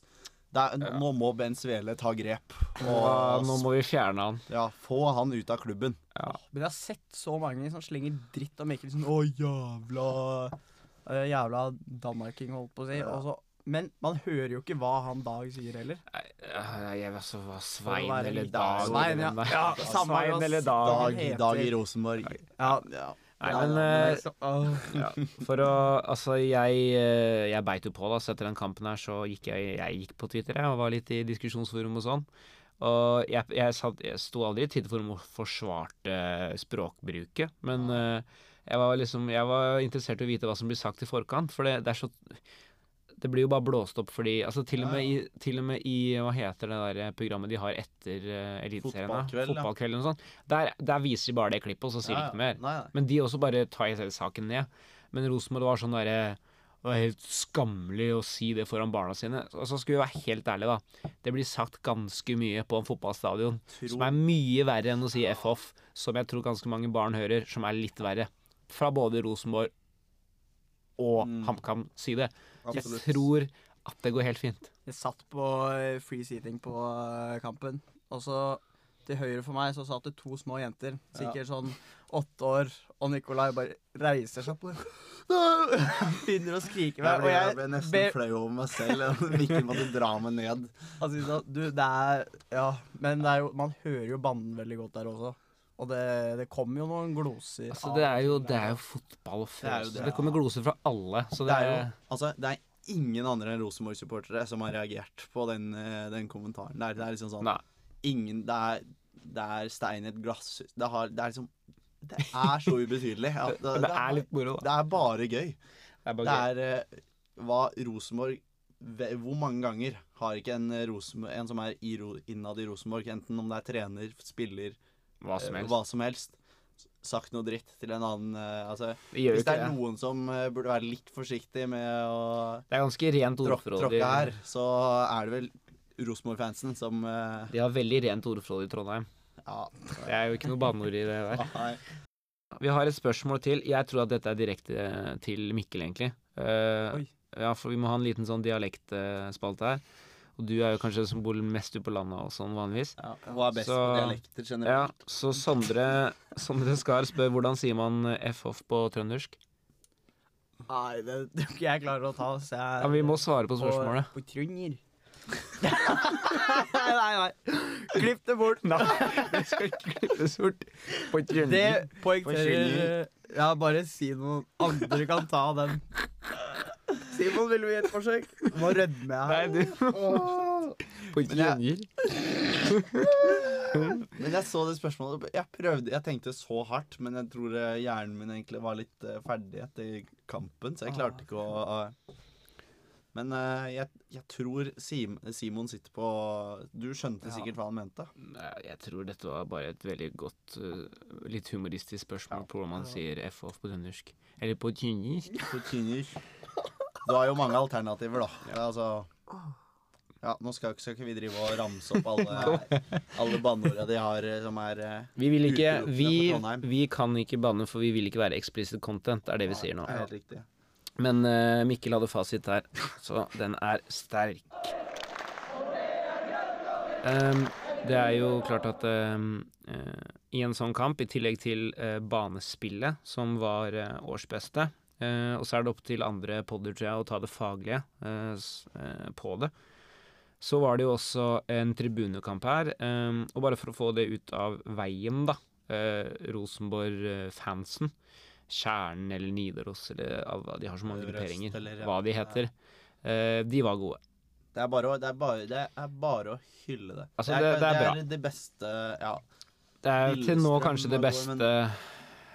det er, Nå må Ben Svele ta grep. Og ja, nå må vi fjerne han. ja, få han ut av klubben. Men jeg har sett så mange som slenger dritt om Mikkelsen. Å, jævla uh, Jævla danmarking, holdt på å si. Ja. Men man hører jo ikke hva han Dag sier heller. Øh, Jeg vet så hva Svein eller Dag Svein, ja. Ja, Svein eller Dag. Dag, Dag i Rosenborg. Ja, Ja. Nei, ja, men ja, eh, liksom, ja. For å Altså, jeg, eh, jeg beit jo på, da. Så etter den kampen her så gikk jeg, jeg gikk på Twitter jeg, og var litt i diskusjonsforum og sånn. Og jeg, jeg, satt, jeg sto aldri i Twitterforum og forsvarte språkbruket, men eh, jeg var liksom Jeg var interessert i å vite hva som blir sagt i forkant, for det, det er så det blir jo bare blåst opp fordi altså til og, med i, til og med i Hva heter det der programmet de har etter uh, Eliteserien? Fotballkveld. Fotballkveld noe sånt. Der, der viser de bare det klippet, og så sier de ikke mer. Nei, nei. Men de også bare tar hele saken ned. Men Rosenborg var sånn derre Det var helt skammelig å si det foran barna sine. Og så skulle vi være helt ærlige, da. Det blir sagt ganske mye på en fotballstadion som er mye verre enn å si F-off, som jeg tror ganske mange barn hører, som er litt verre. Fra både Rosenborg og Mm. HamKam. Jeg Absolutt. tror at det går helt fint. Jeg satt på eh, free seating på eh, kampen, og så til høyre for meg så satt det to små jenter, sikkert sånn åtte år, og Nikolai bare reiser seg på Begynner å skrike meg, og jeg jeg ble nesten ber- flau over meg selv. Mikkel måtte dra meg ned. Altså, Du, det er Ja, men det er jo Man hører jo banden veldig godt der også. Og det, det kommer jo noen gloser. Altså, det er jo, det er jo fotball og Det det. Det, kommer gloser fra alle. Så Det det er jo Altså, det er ingen andre enn Rosenborg-supportere som har reagert på den, eh, den kommentaren. Det er, det er liksom sånn Nei. Ingen Det er, det er stein i et glasshus. Det, har, det er liksom Det er så ubetydelig. Ja, det, det er litt moro, da. Det er bare gøy. Det er bare Det er eh, hva Rosenborg Hvor mange ganger har ikke en, eh, Rosenborg, en som er innad i Rosenborg, enten om det er trener, spiller, Hva som eh, helst. hva som helst sagt noe dritt til en annen eh, Altså, hvis det er det. noen som eh, burde være litt forsiktig med å Det er ganske rent ordforråd. tråkke her, så er det vel Rosenborg-fansen som De har veldig rent ordforråd i Trondheim. Ja. Det er jo ikke noe banneord i det der. Nei. Vi har et spørsmål til. Jeg tror at dette er direkte til Mikkel, egentlig. Uh, Oi. ja, for vi må ha en liten sånn dialektspalte her. Og du er jo kanskje den som bor mest ute på landet og sånn vanligvis. Ja, hun er best Så- på dialekter Ja, generelt? så Sondre, Sondre Skar spør hvordan sier man FF F-off på trøndersk? Nei, det tror ikke jeg klarer å ta. Så jeg Ja, vi må svare på spørsmålet. På, på trønder. nei, nei, nei. Klipp det bort. Nei, det skal ikke klippes bort. På Det trønder. poengterer Ja, bare si noe. Andre kan ta den. Simon, vil du gi et forsøk? Du må rødme Nei, her. du På trønder. Men jeg så det spørsmålet Jeg prøvde, jeg tenkte så hardt, men jeg tror eh, hjernen min egentlig var litt eh, ferdig etter kampen, så jeg klarte ikke å Men eh, jeg, jeg tror Sim, Simon sitter på Du skjønte Ja. sikkert hva han mente. Jeg tror dette var bare et veldig godt, litt humoristisk spørsmål på hvordan man sier F-off på trøndersk. Eller på trøndersk. På kynisk. Du har jo mange alternativer, da. Altså ja, Nå skal, skal ikke vi drive og ramse opp alle, alle banneorda de har eh, som er eh, Vi vil ikke vi, vi kan ikke banne, for vi vil ikke være explicit content. Er det vi sier nå. helt riktig. Men uh, Mikkel hadde fasit der, så den er sterk. Um, det er jo klart at um, uh, i en sånn kamp, i tillegg til uh, banespillet, som var årsbeste, eh, og så er det opp til andre podder, tror jeg, å ta det faglige eh, eh, på det. Så var det jo også en tribunekamp her, ehm, og bare for å få det ut av veien, da. Eh, Rosenborg-fansen. Kjernen eller Nidaros eller hva de har så mange grupperinger. Hva de heter. Eh, de var gode. Det er bare å, det er bare, det er bare å hylle det. Altså, det, er, det- det er det bra. er det beste Ja. Det er til nå kanskje det beste gode,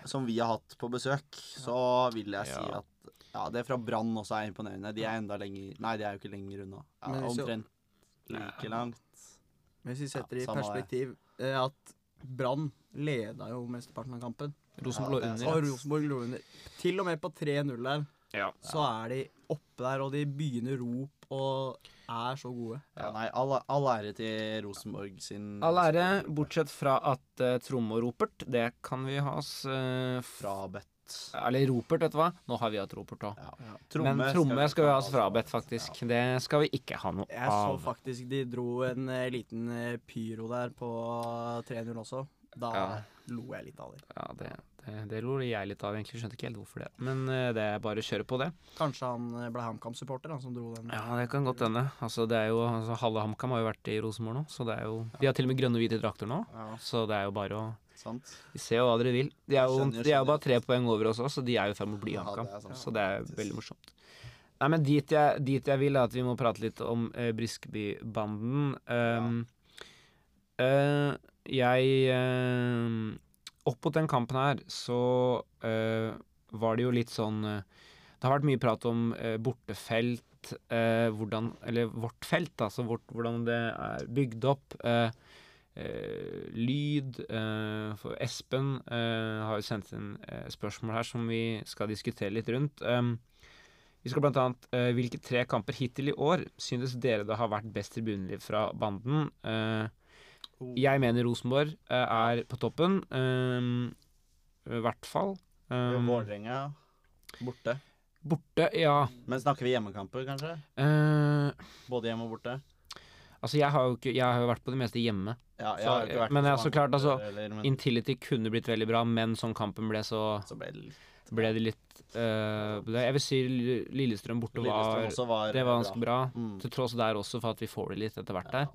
som vi har hatt på besøk, så vil jeg si Ja. at ja, det fra Brann også er imponerende. De er enda lenger Nei, de er jo ikke lenger unna. Ja, omtrent like langt. Men hvis vi setter Ja, i perspektiv eh, at Brann leda jo mesteparten av kampen. Rosenborg lå er under. Og Rosenborg lå under. Til og med på 3-0 der, Ja. så er de oppe der, og de begynner rop og er så gode. Ja, nei, all, all ære til Rosenborg sin All ære, bortsett fra at uh, Tromme og Ropert, det kan vi ha oss uh, frabedt. Eller Ropert, vet du hva? Nå har vi hatt Ropert òg. Ja. Men Tromme skal vi ha oss frabedt, faktisk. Det skal vi ikke ha noe Jeg så faktisk de dro en uh, liten eh, pyro der på 3-0 også. Da Ja. lo jeg litt av det. Ja, det, det, det lo jeg litt av, egentlig. Skjønte ikke helt hvorfor det. Men eh, det er bare å kjøre på det. Kanskje han eh, ble HamKam-supporter, han som dro den. Ja, det kan godt hende. Altså, det er jo, altså, halve HamKam har jo vært i Rosenborg nå, så det er jo De har til og med grønne og hvite drakter nå, Ja, så det er jo bare å sant. Vi ser jo hva dere vil. De er jo, Skjønner, de er jo bare tre poeng over oss også, så de er jo i ferd med å bli Ja, HamKam. Så det er veldig morsomt. Nei, men dit jeg, dit jeg vil, er at vi må prate litt om eh, Briskebybanden. Um, eh, jeg eh, Opp mot den kampen her så uh, var det jo litt sånn eh, Det har vært mye prat om eh, bortefelt, hvordan Eller vårt felt, altså vårt, hvordan det er bygd opp. eh, lyd. eh, for Espen eh, har jo sendt inn spørsmål her som vi skal diskutere litt rundt. Vi skal annet eh, Hvilke tre kamper hittil i år synes dere det har vært best tribuneliv fra banden? Eh, jeg mener Rosenborg eh, er på toppen. Um, I hvert fall. Um, Vålerenga borte. borte, ja. Men snakker vi hjemmekamper, kanskje? Eh, Både hjemme og borte? altså, jeg har jo ikke Jeg har jo vært på det meste hjemme. Ja, jeg Så, har jo ikke vært men på så klart, altså, eller, men Intility kunne blitt veldig bra, men som kampen ble, så så ble det litt ble det litt uh, Jeg vil si Lillestrøm borte Lillestrøm var var Det var ganske bra. Mm. Til tross der også for at vi får det litt etter hvert der.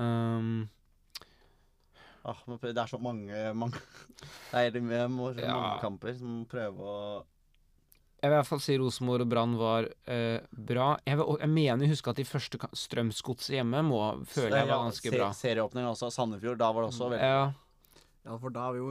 Um, Ah, det er så mange, mange Det er mye, mange Ja. kamper som prøver å jeg vil i hvert fall si Rosenborg og Brann var eh, bra. Jeg, vil, jeg mener å huske at de første Strømsgodset hjemme må føle jeg var ganske bra. Se, serieåpning også. Sandefjord, da var det også veldig Ja, Ja, for da er vi jo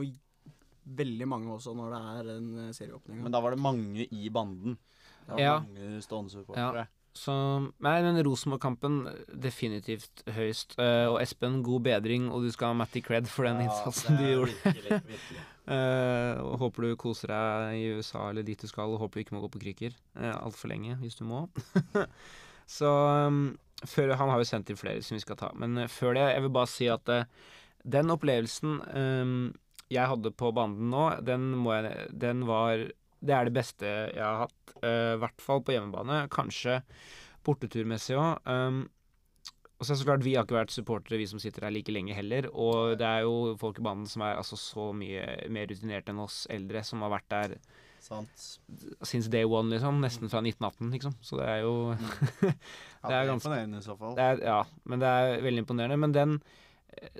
veldig mange også når det er en eh, serieåpning. Men da var det mange i banden. Det var Ja. mange stående supportere. Så Nei, men Rosenborg-kampen definitivt høyst. Uh, og Espen, god bedring, og du skal ha Matty Cred for den Ja, innsatsen du gjorde. Virkelig, virkelig. uh, håper du koser deg i USA eller dit du skal, og håper du ikke må gå på krykker uh, altfor lenge hvis du må. så um, før, Han har jo sendt inn flere som vi skal ta, men før det, jeg vil bare si at uh, den opplevelsen um, jeg hadde på banden nå, den, må jeg, den var Det er det beste jeg har hatt, i hvert fall på hjemmebane. Kanskje borteturmessig òg. Um, og så er det så klart, Vi har ikke vært supportere, vi som sitter her like lenge heller. Og det er jo folk i banen som er altså så mye mer rutinerte enn oss eldre, som har vært der Sant. since day one, liksom. Nesten fra 1918, liksom. Så det er jo Det er ganske- imponerende i så fall. det er, Ja, men det er veldig imponerende. Men den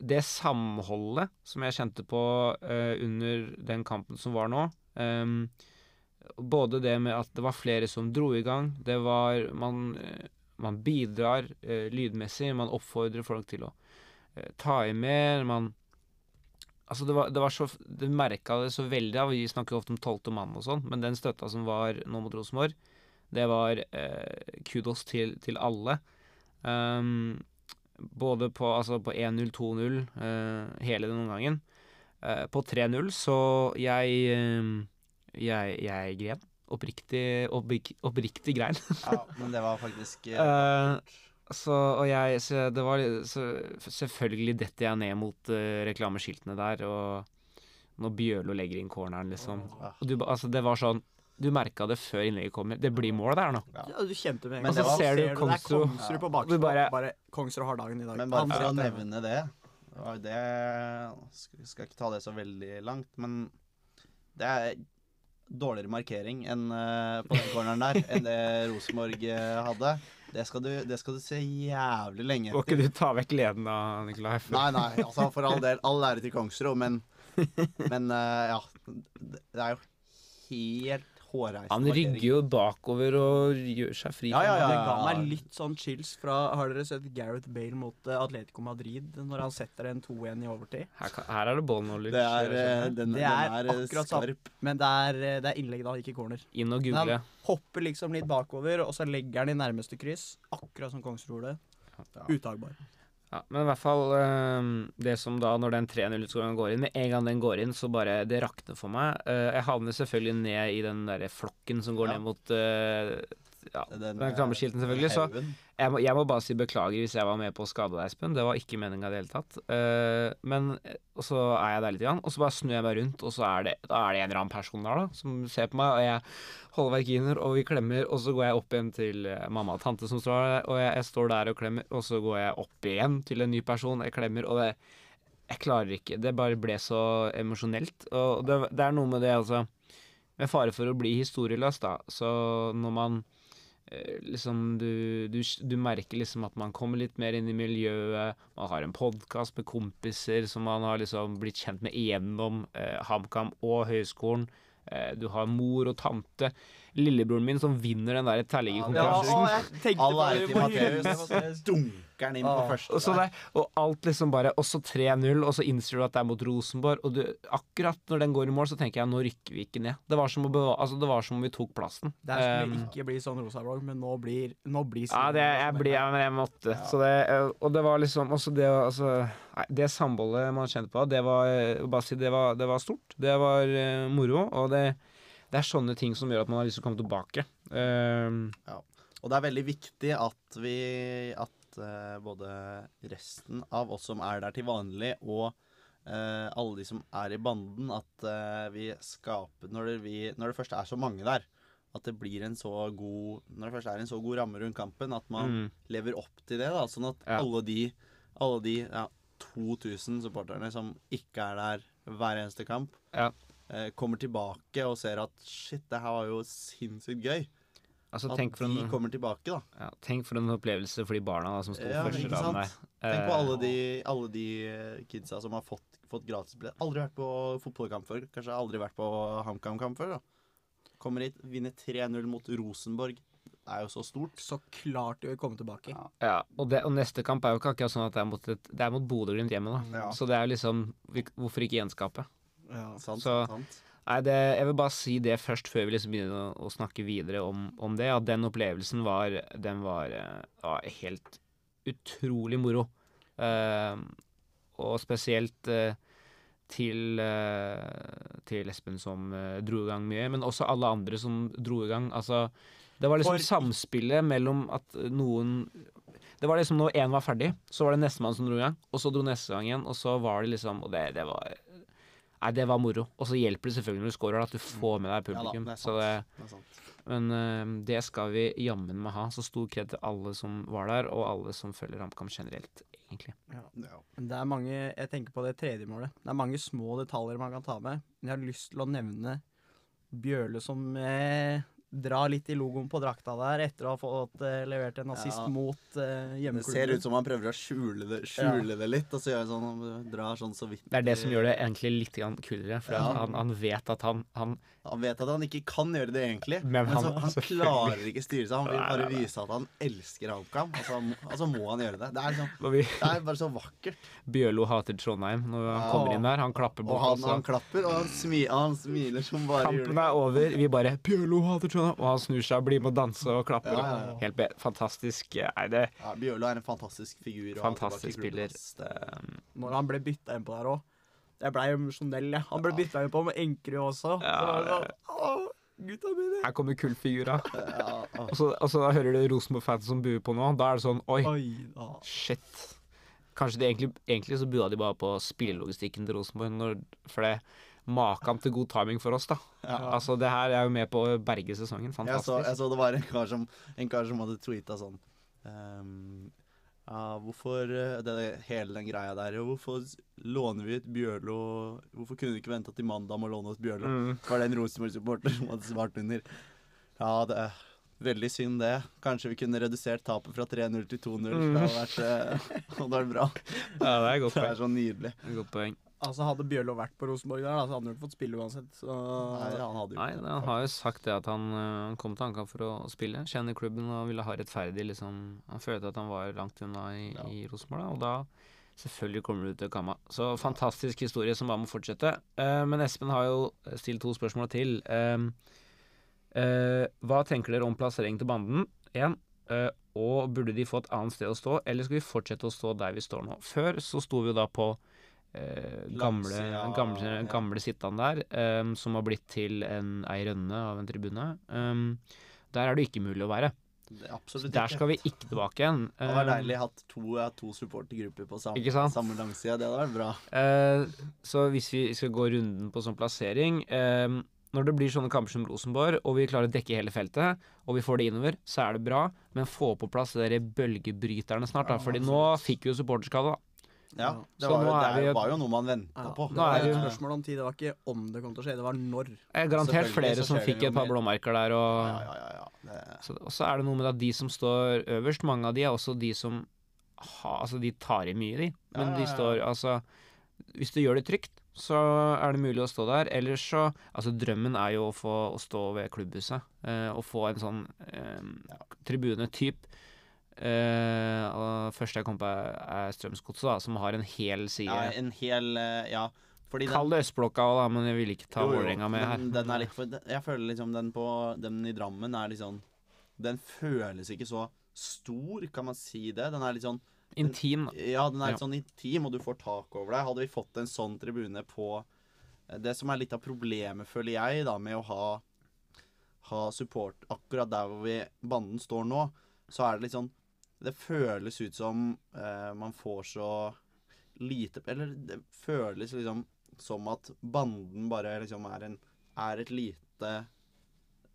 det samholdet som jeg kjente på uh, under den kampen som var nå ehm, Både det med at det var flere som dro i gang, det var Man, eh, man bidrar eh, lydmessig, man oppfordrer folk til å eh, ta i mer, man Altså, det var, det var så Du merka det så veldig Vi snakker ofte om tolvte mann og sånn, men den støtta som var nå mot Rosenborg, det var eh, kudos til, til alle. Um, både på, altså på 1-0, 2-0, eh, hele den omgangen. Eh, på 3-0 så jeg, eh, jeg Jeg gren. Oppriktig, opprik, oppriktig grein. Ja, men det var faktisk eh, Eh, så, og jeg så det var, så, Selvfølgelig detter jeg ned mot uh, reklameskiltene der, og når Bjørlo legger inn corneren, liksom. Og du, altså, det var sånn Du merka det før innlegget kommer. Det blir mål der nå. Ja, du kjente med en Men gang. var- Så ser du Kongsrud- på Du bare- Bare, Kongsrud har dagen i dag. Men bare for å nevne det det Det skal- Skal ikke ta det så veldig langt, men det er dårligere markering enn uh, på den corneren der enn det Rosenborg uh, hadde. Det skal, du, det skal du se jævlig lenge Må ikke du ta vekk gleden da, Nikolai? Nei, nei, altså for all del. All ære til Kongsrud, men Men uh, ja. Det det er jo helt hårreisende Han rygger jo bakover og gjør seg fri. Ja, ja, ja. Det ga meg litt sånn chills fra Har dere sett Gareth Bale mot eh, Atletico Madrid når han setter en 2-1 i overtid? Her, kan- her er det ball knowledge. Det er, eh, den, Det er den er eh, akkurat skarp. skarp. Men det er, det er innlegg da, ikke corner. Inn og google. han hopper liksom litt bakover, og så legger han i nærmeste kryss. Akkurat som Kongsrud gjorde. Uttagbar. Ja, men i hvert fall eh, det som da, når den 3-0-utskåringen går inn Med en gang den går inn, så bare Det rakner for meg. Eh, jeg havner selvfølgelig ned i den derre flokken som går Ja. ned mot eh, ja, Den, den eh, reklameskilten, selvfølgelig. Så jeg må, jeg må bare si beklager hvis jeg var med på å skade deg, Espen. Det var ikke meninga i det hele tatt. Uh, men og så er jeg der litt, grann, og så bare snur jeg meg rundt, og så er det, da er det en eller annen person der da, som ser på meg, og jeg holder verkiner, og vi klemmer, og så går jeg opp igjen til eh, mamma og tante som står der, og jeg, jeg står der og klemmer, og så går jeg opp igjen til en ny person, jeg klemmer, og det Jeg klarer ikke. Det bare ble så emosjonelt. Og det, det er noe med det, altså Med fare for å bli historieløs, da, så når man liksom du, du, du merker liksom at man kommer litt mer inn i miljøet. Man har en podkast med kompiser som man har liksom blitt kjent med gjennom eh, HamKam og høyskolen. Eh, du har mor og tante. Lillebroren min som vinner den der Ja, terliggerkonkurransen. jeg All ære til Matheus. Dunker den inn på Ah. første Og, så der. det, og alt liksom bare Og så 3-0, og så innser du at det er mot Rosenborg. Og du, akkurat når den går i mål, så tenker jeg nå rykker vi ikke ned. Det var som, beva altså, det var som om vi tok plassen. Det skulle Um, ikke bli sånn rosa-vlogg, men nå blir, nå blir Ja, det, jeg blir, jeg, men jeg måtte. Så det, eh, og det var liksom også det, altså, nei, det samholdet man kjente på, det var, eh, bare si, det var, det var stort. Det var uh, moro. Og det, det er sånne ting som gjør at man har lyst til å komme tilbake. Ja, Og det er veldig viktig at vi At uh, både resten av oss som er der til vanlig, og uh, alle de som er i banden, at uh, vi skaper når det, vi, når det først er så mange der, at det blir en så god Når det først er en så god ramme rundt kampen, at man mm, lever opp til det. da Sånn at Ja. alle de, alle de ja, 2000 supporterne som ikke er der hver eneste kamp, Ja. Eh, kommer tilbake og ser at shit, det her var jo sinnssykt gøy. altså, At de en, kommer tilbake, da. ja, tenk for en opplevelse for de barna da, som sto Ja, første raden der. Tenk på Eh, alle de, alle de eh, kidsa som har fått, fått gratisbillett. Aldri vært på fotballkamp før. Kanskje aldri vært på HamKam-kamp før. da. Kommer hit, vinner 3-0 mot Rosenborg. Det er jo så stort. Så klart de vil komme tilbake. Ja. Ja, og, det, og neste kamp er jo ikke akkurat sånn at det er mot, et, det er mot Bodø-Glimt hjemme, da. Ja. Så det er jo liksom Hvorfor ikke gjenskape? Ja. Sant, Så- sant. Nei, det, jeg vil bare si det først, før vi liksom begynner å, å snakke videre om, om det. At den opplevelsen var Den var, ja, helt utrolig moro. Uh, og spesielt uh, til, uh, til Espen som eh, dro i gang mye, men også alle andre som dro i gang. Altså, det var liksom For- samspillet mellom at noen Det var liksom når én var ferdig, så var det nestemann som dro i gang, og så dro neste gang igjen, og så var det liksom Og det, det var Nei, det var moro. Og så hjelper det selvfølgelig når du scorer, at du får med deg Ja da, publikum. det er så det, Det men uh, det skal vi jammen meg ha. Så stor kred til alle som var der, og alle som følger HamKam generelt, egentlig. Ja. Det er mange Jeg tenker på det tredje målet. Det er mange små detaljer man kan ta med. Men jeg har lyst til å nevne Bjørle som eh, drar litt i logoen på drakta der etter å ha fått uh, levert en assist Ja. mot hjemmeklubben. Det ser ut som han prøver å skjule det, skjule det litt, og så gjør han sånn drar sånn så vidt Det er det som gjør det egentlig litt kulere, for Ja. han, han vet at han, han Han vet at han ikke kan gjøre det egentlig, Men men, han- så, han klarer ikke styre seg. Han vil bare vise at han elsker HamKam, og så altså, altså må han gjøre det. Det er, liksom, det er bare så vakkert. Bjørlo hater Trondheim når han kommer inn der. Han klapper Og han, altså. han klapper, og han, smi, han smiler som bare Kampen er over. Vi bare 'Bjørlo hater Trondheim', og han snur seg og blir med å danse og klapper. Ja, ja, ja. Helt fantastisk. Nei, det Ja, Bjørlo er en fantastisk figur. er Fantastisk spiller. Når han ble bytta inn på der òg. Jeg blei emosjonell, jeg. Han ble bytta inn på med Enkerud også. Ja, Så sånn, gutta mine. Her kommer kultfigura. Ja. Og så, og så hører du Rosenborg-fans som buer på nå. Da er det sånn Oi, Oi da. shit. Kanskje de egentlig, egentlig så bua de bare på spillelogistikken til Rosenborg, når, for det Makan til god timing for oss, da. Ja. Altså, det her er jo med på å berge sesongen. Jeg så, Fantastisk. jeg så det var en kar som, en kar som hadde tweeta sånn ehm, ja, hvorfor eh, det, hele den greia der Hvorfor låner vi ut Bjørlo Hvorfor kunne vi ikke vente til mandag med å låne ut Bjørlo? Mm. var det en Rosenborg-supporter som hadde svart under. Ja, det er veldig synd det. Kanskje vi kunne redusert tapet fra 3-0 til 2-0. Mm. Det hadde vært, eh, hadde vært bra. Ja, det er godt Det poeng. er så nydelig. Det er Godt poeng. Altså Hadde Bjørlo vært på Rosenborg der, så hadde han jo ikke fått spille uansett. Så Nei, han hadde jo Nei, det. han har jo sagt det at han, uh, kom til HamKam for å spille. Kjenner klubben og ville ha rettferdig liksom Han følte at han var langt unna i, Ja. i Rosenborg, da, og da selvfølgelig kommer du til Kamma. Så fantastisk historie som bare må fortsette. Uh, men Espen har jo stilt to spørsmål til. Uh, eh, hva tenker dere om plassering til banden? Én. eh, og burde de få et annet sted å stå, eller skal vi fortsette å stå der vi står nå? Før så sto vi jo da på eh, gamle, Langsida, gamle, ja. gamle sittan der, um, som har blitt til en, ei rønne av en tribune. Um, der er det ikke mulig å være. er der skal vi ikke tilbake igjen. Det hadde vært deilig å ha to, to supportergrupper på samme, samme langside. Det hadde vært bra. Uh, så hvis vi skal gå runden på sånn plassering uh, Når det blir sånne kamper som Rosenborg, og vi klarer å dekke hele feltet, og vi får det innover, så er det bra. Men få på plass de bølgebryterne snart, da. Fordi nå fikk vi jo supporterskade, da. Ja, det var, jo, det vi- var jo noe man venta Ja, på. Det Nå var er det et jo- spørsmål om tid. Det var ikke om det kom til å skje, det var når. Jeg er garantert flere som fikk et par mer. blåmerker der, og Ja, ja, ja, ja. Så, og så er det noe med at de som står øverst, mange av de er også de som ha, Altså, de tar i mye, de. Men Ja, ja, de står Altså, hvis du gjør det trygt, så er det mulig å stå der. Ellers så Altså, drømmen er jo å få å stå ved klubbhuset eh, og få en sånn eh, tribune-typ. Eh, og første jeg kom på, er, Strømsgodset, som har en hel side. ja, en hel uh, Ja, fordi Kall det Østblokka òg, men jeg vil ikke ta Vålerenga med her. Den er litt for Jeg føler liksom den på Den i Drammen er litt sånn Den føles ikke så stor, kan man si det? Den er litt sånn Intim, da. Ja, den er Ja. litt sånn intim, og du får tak over deg. Hadde vi fått en sånn tribune på eh, Det som er litt av problemet, føler jeg, da, med å ha ha support akkurat der hvor vi, banden står nå, så er det litt sånn Det føles ut som eh, man får så lite Eller det føles liksom som at banden bare liksom er en Er et lite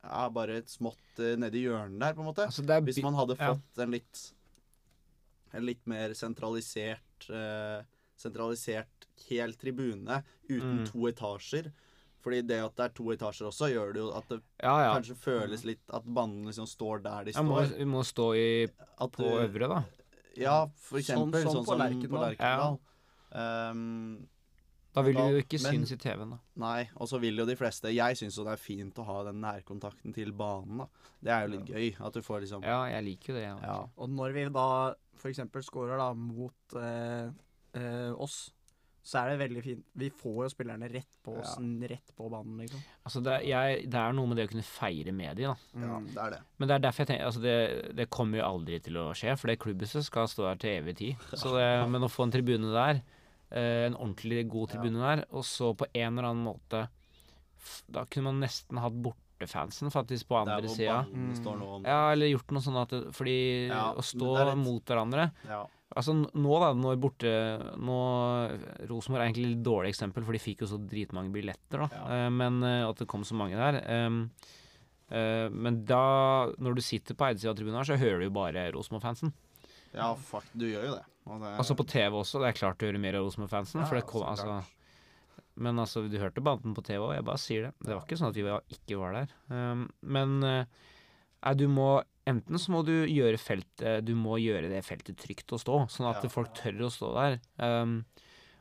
Er bare et smått uh, nedi hjørnet der, på en måte. Altså, Hvis man hadde ja. fått en litt En litt mer sentralisert eh, Sentralisert hel tribune uten Mm. to etasjer. Fordi det at det er to etasjer også, gjør det jo at det Ja, ja. kanskje føles litt at banden liksom står der de står. må, vi må stå i, At på du- øvre, da. Ja, for Sånn- eksempel. sånn Sånn, på som Lerkendal. på Lerkendal. Ehm, Da vil Da- du jo ikke men- synes i TV-en, da. nei, og så vil jo de fleste Jeg syns jo det er fint å ha den nærkontakten til banen, da. Det er jo litt gøy. At du får liksom Ja, jeg liker jo det. Ja. Ja. Og når vi da f.eks. scorer da mot eh, eh, oss, så er det veldig fint. Vi får jo spillerne rett på oss, rett på banen, liksom. Altså, det, er- jeg, det er noe med det å kunne feire med dem da. ja, Mm. det er det. Men det er derfor jeg tenker altså det, det kommer jo aldri til å skje, for det klubbhuset skal stå der til evig tid. Så det, men å få en tribune der eh, en ordentlig god tribune der. Og så på en eller annen måte Da kunne man nesten hatt bortefansen faktisk på andre hvor sida. Mm. Ja, eller gjort noe sånn at det, Fordi Ja, å stå litt- mot hverandre Ja. Altså nå, da, når borte nå, Rosenborg er egentlig et dårlig eksempel, for de fikk jo så dritmange billetter, da. Ja. Eh, men eh, at det kom så mange der. eh, men da, når du sitter på Eidesida tribunen her, så hører du jo bare Rosenborg-fansen. ja, fuck, du gjør jo det. Det Altså på TV også, det er klart du hører mer av Rosenborg-fansen. Ja, for det kom, så altså, men altså, du hørte banden på TV òg, jeg bare sier det. Det var ikke sånn at vi var, ikke var der. Men nei, du må Enten så må du gjøre feltet Du må gjøre det feltet trygt å stå, sånn at Ja. folk tør å stå der. Um,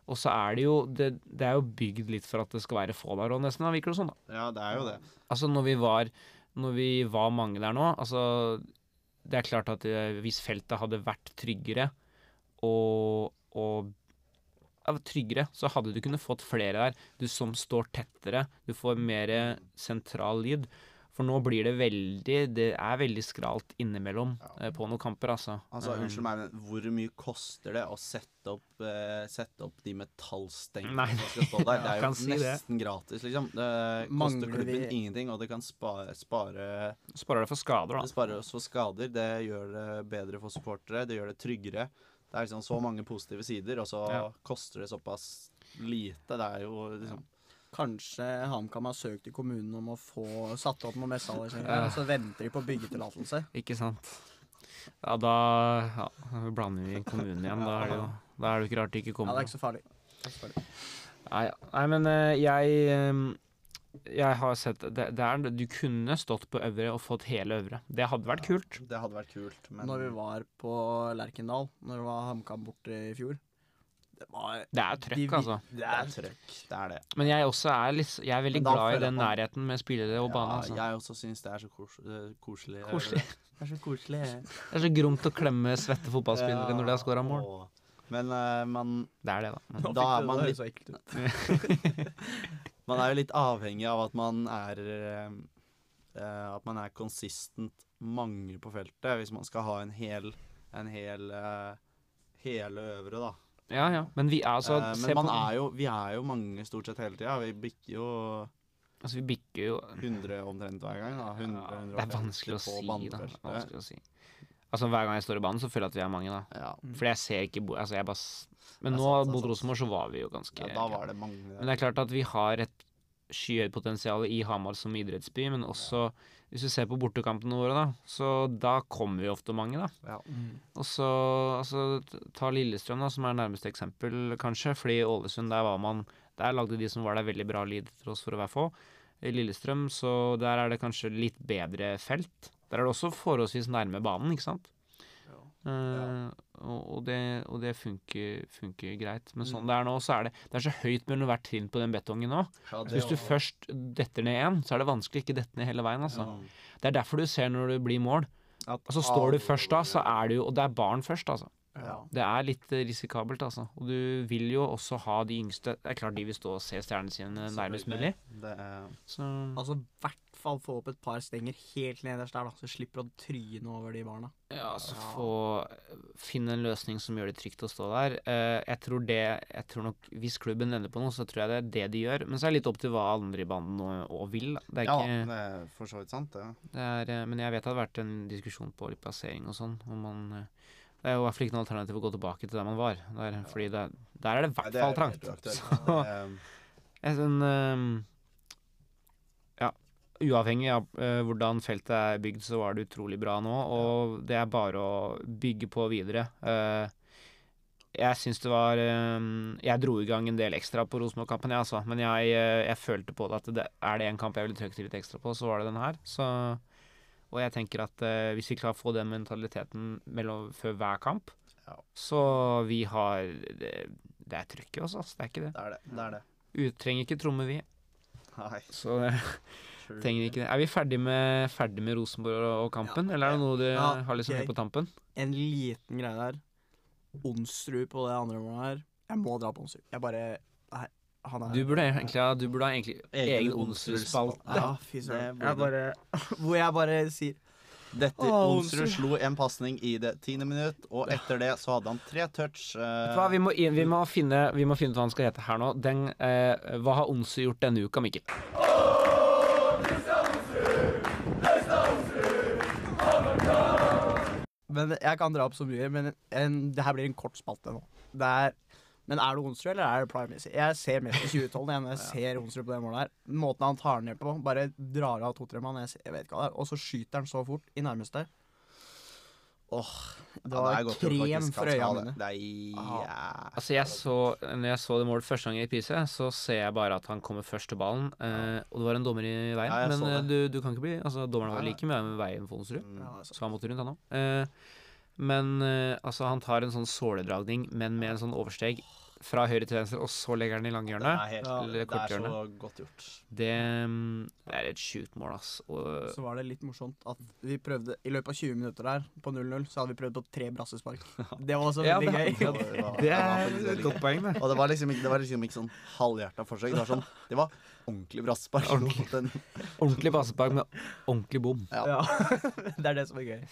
og så er det jo det, det er jo bygd litt for at det skal være få der òg, nesten, da, virker det sånn. da. Ja, det er jo det. Altså når vi var Når vi var mange der nå Altså Det er klart at eh, hvis feltet hadde vært tryggere og, og tryggere, så hadde du kunnet fått flere der. Du som står tettere. Du får mer sentral lyd. For nå blir det veldig Det er veldig skralt innimellom Ja. eh, på noen kamper, altså. Altså, Um, Unnskyld meg, men hvor mye koster det å sette opp, uh, sette opp de metallstengene som skal stå der? Det er jo si det. nesten gratis, liksom. Det koster klubben vi- ingenting, og det kan spare, spare Sparer det for skader, da. Det sparer oss for skader, det gjør det bedre for supportere, det gjør det tryggere. Det er liksom så mange positive sider, og så Ja. koster det såpass lite. Det er jo liksom Kanskje HamKam har søkt i kommunen om å få satt opp noen messehallersenger, Ja. og så venter de på byggetillatelse. Ikke sant. Ja, da ja, blander vi kommunen igjen. Da er det jo da er det ikke rart det ikke Ja, kommer det er ikke så farlig. Det ikke så farlig. Nei. Nei men eh, jeg eh, Jeg har sett det, det er, Du kunne stått på øvre og fått hele øvre. Det hadde vært kult. Det hadde vært kult, men Når vi var på Lerkendal, når det var HamKam borte i fjor Det var Det er trøkk, de, altså. Det er trøkk. Det er det. Men jeg også er litt Jeg er veldig glad i den man- nærheten med spillere og bane. Altså. jeg også syns det er så kos eh, koselig. Koselig. Det er så koselig. Det er så gromt å klemme svette fotballspillere når de har scora mål. Men uh, man, Det er det, da. Men, Da er man litt- så ekkelt ut. man er jo litt avhengig av at man er eh, eh, At man er konsistent mange på feltet, hvis man skal ha en hel En hel uh, hele øvre, da. Ja, ja. Men vi er altså Eh, men man på, er jo, vi er jo mange stort sett hele tida. Vi bikker jo altså, Vi bikker jo 100 omtrent hver gang. da 100, ja, 150 Det er vanskelig å si, da. Vanskelig å si. Altså Hver gang jeg står i banen, så føler jeg at vi er mange, da. Ja. Fordi jeg ser ikke bo- Altså, jeg bare Men nå sant, mot. Rosenborg så var vi jo ganske ja, da var det mange Men det er klart at vi har et skyhøyt potensial i Hamar som idrettsby, men også hvis du ser på bortekampene våre, da, så da kommer vi ofte mange, da. Ja. Og så altså, ta Lillestrøm, da, som er nærmeste eksempel, kanskje. Fordi i Ålesund, der var man Der lagde de som var der, veldig bra lyd til oss for å være få. I Lillestrøm, så der er det kanskje litt bedre felt. Der er det også forholdsvis nærme banen, ikke sant? Eh, og, og det, og det funker, funker greit. Men sånn det er nå, så er det Det er så høyt mellom hvert trinn på den betongen nå. Ja, hvis du først detter ned én, så er det vanskelig ikke dette ned hele veien, altså. Det er derfor du ser når du blir mål. At Altså står du først da, så er det jo Og det er barn først, altså. Ja. Det er litt eh, risikabelt, altså. Og du vil jo også ha de yngste Det er klart de vil stå og se stjernene sine nærmest mulig. Det er, Så Altså i hvert fall få opp et par stenger helt nederst der, da, så slipper å tryne over de barna. ja, altså få Finne en løsning som gjør det trygt å stå der. Eh, jeg tror det Jeg tror nok Hvis klubben ender på noe, så tror jeg det er det de gjør. Men så er det litt opp til hva andre i banden og vil. da. Det er ja, ikke det er for så vidt sant, det. Det er, eh, men jeg vet det har vært en diskusjon på litt plassering og sånn. Om man, det er jo i hvert fall ikke noe alternativ å gå tilbake til der man var. Der, fordi det, der er det i hvert fall trangt. Så, jeg, sånn, um, ja, uavhengig av uh, hvordan feltet er bygd, så var det utrolig bra nå. Og det er bare å bygge på videre. Uh, jeg syns det var um, Jeg dro i gang en del ekstra på Rosenborg-kampen, jeg, altså. Men jeg, uh, jeg følte på det at det, er det en kamp jeg ville trøkt litt ekstra på, så var det den her. Så, og jeg tenker at eh, hvis vi klarer å få den mentaliteten mellom, før hver kamp, Ja. så vi har Det, det er trykket også, altså. Det er ikke det. Det er det. det, er det. Vi trenger ikke tromme, vi. Nei. Så eh, trenger ikke det. Er vi ferdig med, ferdig med Rosenborg og, og kampen, eller er det noe du Ja, har liksom okay. helt på tampen? En liten greie der. Onsrud på det andre målet her. Jeg må dra på Onsrud. Jeg bare Nei, er Du burde egentlig ha du burde ha egentlig Egen egen Onsrud-spalte. Onsrud-spalte. Ja, fy søren. Hvor jeg bare sier Dette Onsrud slo en pasning i det tiende minutt, og etter det så hadde han tre touch. Du Hva, vi, må, vi, må finne, vi må finne ut hva han skal hete her nå. Den, uh, hva har Onsrud gjort denne uka, Mikkel? Men jeg kan dra opp så mye, men en, det her blir en kort spalte nå. Det er, men er det Onsrud, eller er det Primacy? Jeg ser mest på 2012 jeg, når jeg ser Onsrud på det målet her. Måten han tar ned på, bare drar av to-tre mann, jeg, vet ikke hva det er, og så skyter han så fort i nærmeste. Åh, Det ja, var er godt krem for øya mine. det. Det er ja. Altså jeg så, når jeg så det målet første gang i Pise, så ser jeg bare at han kommer først til ballen. Eh, og det var en dommer i veien. Ja, men eh, det. du, du kan ikke bli Altså Dommeren var Nei, nei. like mye med veien for Onsrud, Mm. Ja, så han måtte rundt, han òg. Eh, men eh, altså, han tar en sånn såledragning, men med en sånn oversteg fra høyre til venstre, og så legger han i Det langhjørnet. er, helt, Eller det er så godt gjort. Det, det er et sjukt mål, ass. Og, Så var det litt morsomt at vi prøvde I løpet av 20 minutter der, på 0-0, så hadde vi prøvd på tre brassespark. Det var også Ja, veldig det- gøy. Det var- det det er et godt poeng, det. Og det var liksom ikke, det var liksom ikke sånn halvhjerta forsøk. Det var sånn Det var ordentlig brassespark. Ordentlig. Ordentlig brassespark med ordentlig bom. Ja. Ja. det er det som er gøy.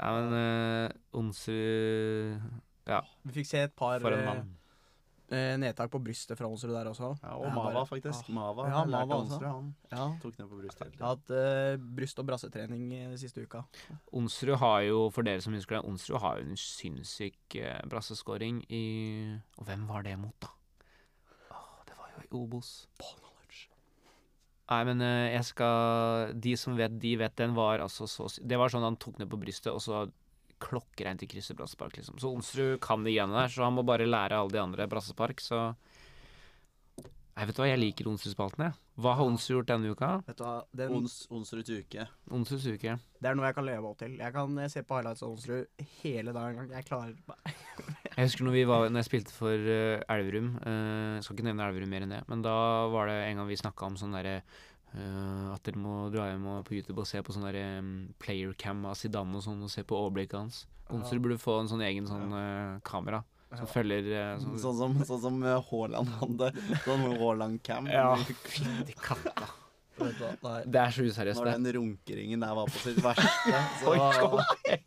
Ja, men uh, Onsu Ja, Vi fikk se et par for en eh, mann. eh, nedtak på brystet fra Onsrud der også. Ja, og Mava, bare- faktisk. Ah. Mava, Ja, Mava Onsrud, også. Han Ja. tok ned på brystet hele Jeg har hatt eh, bryst- og brassetrening eh, siste uka. Onsrud har jo, for dere som husker det, Onsrud har jo en sinnssyk eh, brasseskåring i Og hvem var det mot, da? Åh, det var jo i Obos. Nei, men eh, jeg skal De som vet, de vet. Den var altså så Det var sånn han tok ned på brystet, og så klokkereint i krysset brassespark, liksom. Så Onsrud kan de greiene der, så han må bare lære alle de andre brassespark, så Nei, vet du hva, jeg liker Onsrud-spalten, jeg. Hva har Ons gjort denne uka? Vet du hva, den, Ons, Onsruds uke. Onsruds uke. Det er noe jeg kan leve opp til. Jeg kan eh, se på highlights av Onsrud hele dagen. Jeg klarer meg. Jeg husker når, vi var, når jeg spilte for eh, Elverum eh, Jeg skal ikke nevne Elverum mer enn det, men da var det en gang vi snakka om sånn derre eh, At dere må dra hjem og på YouTube og se på sånn derre um, playercam av Zidane og sånn, og se på overblikket hans. Onsrud burde få en sånn egen sånn eh, kamera som følger sånn, Sånn som, sånn som eh, Haaland hadde. Sånn Haaland-cam. Ja, fytti katta. Du det er- så useriøst, Når det. den runkeringen der var på sitt verste. Så, Oi, ja.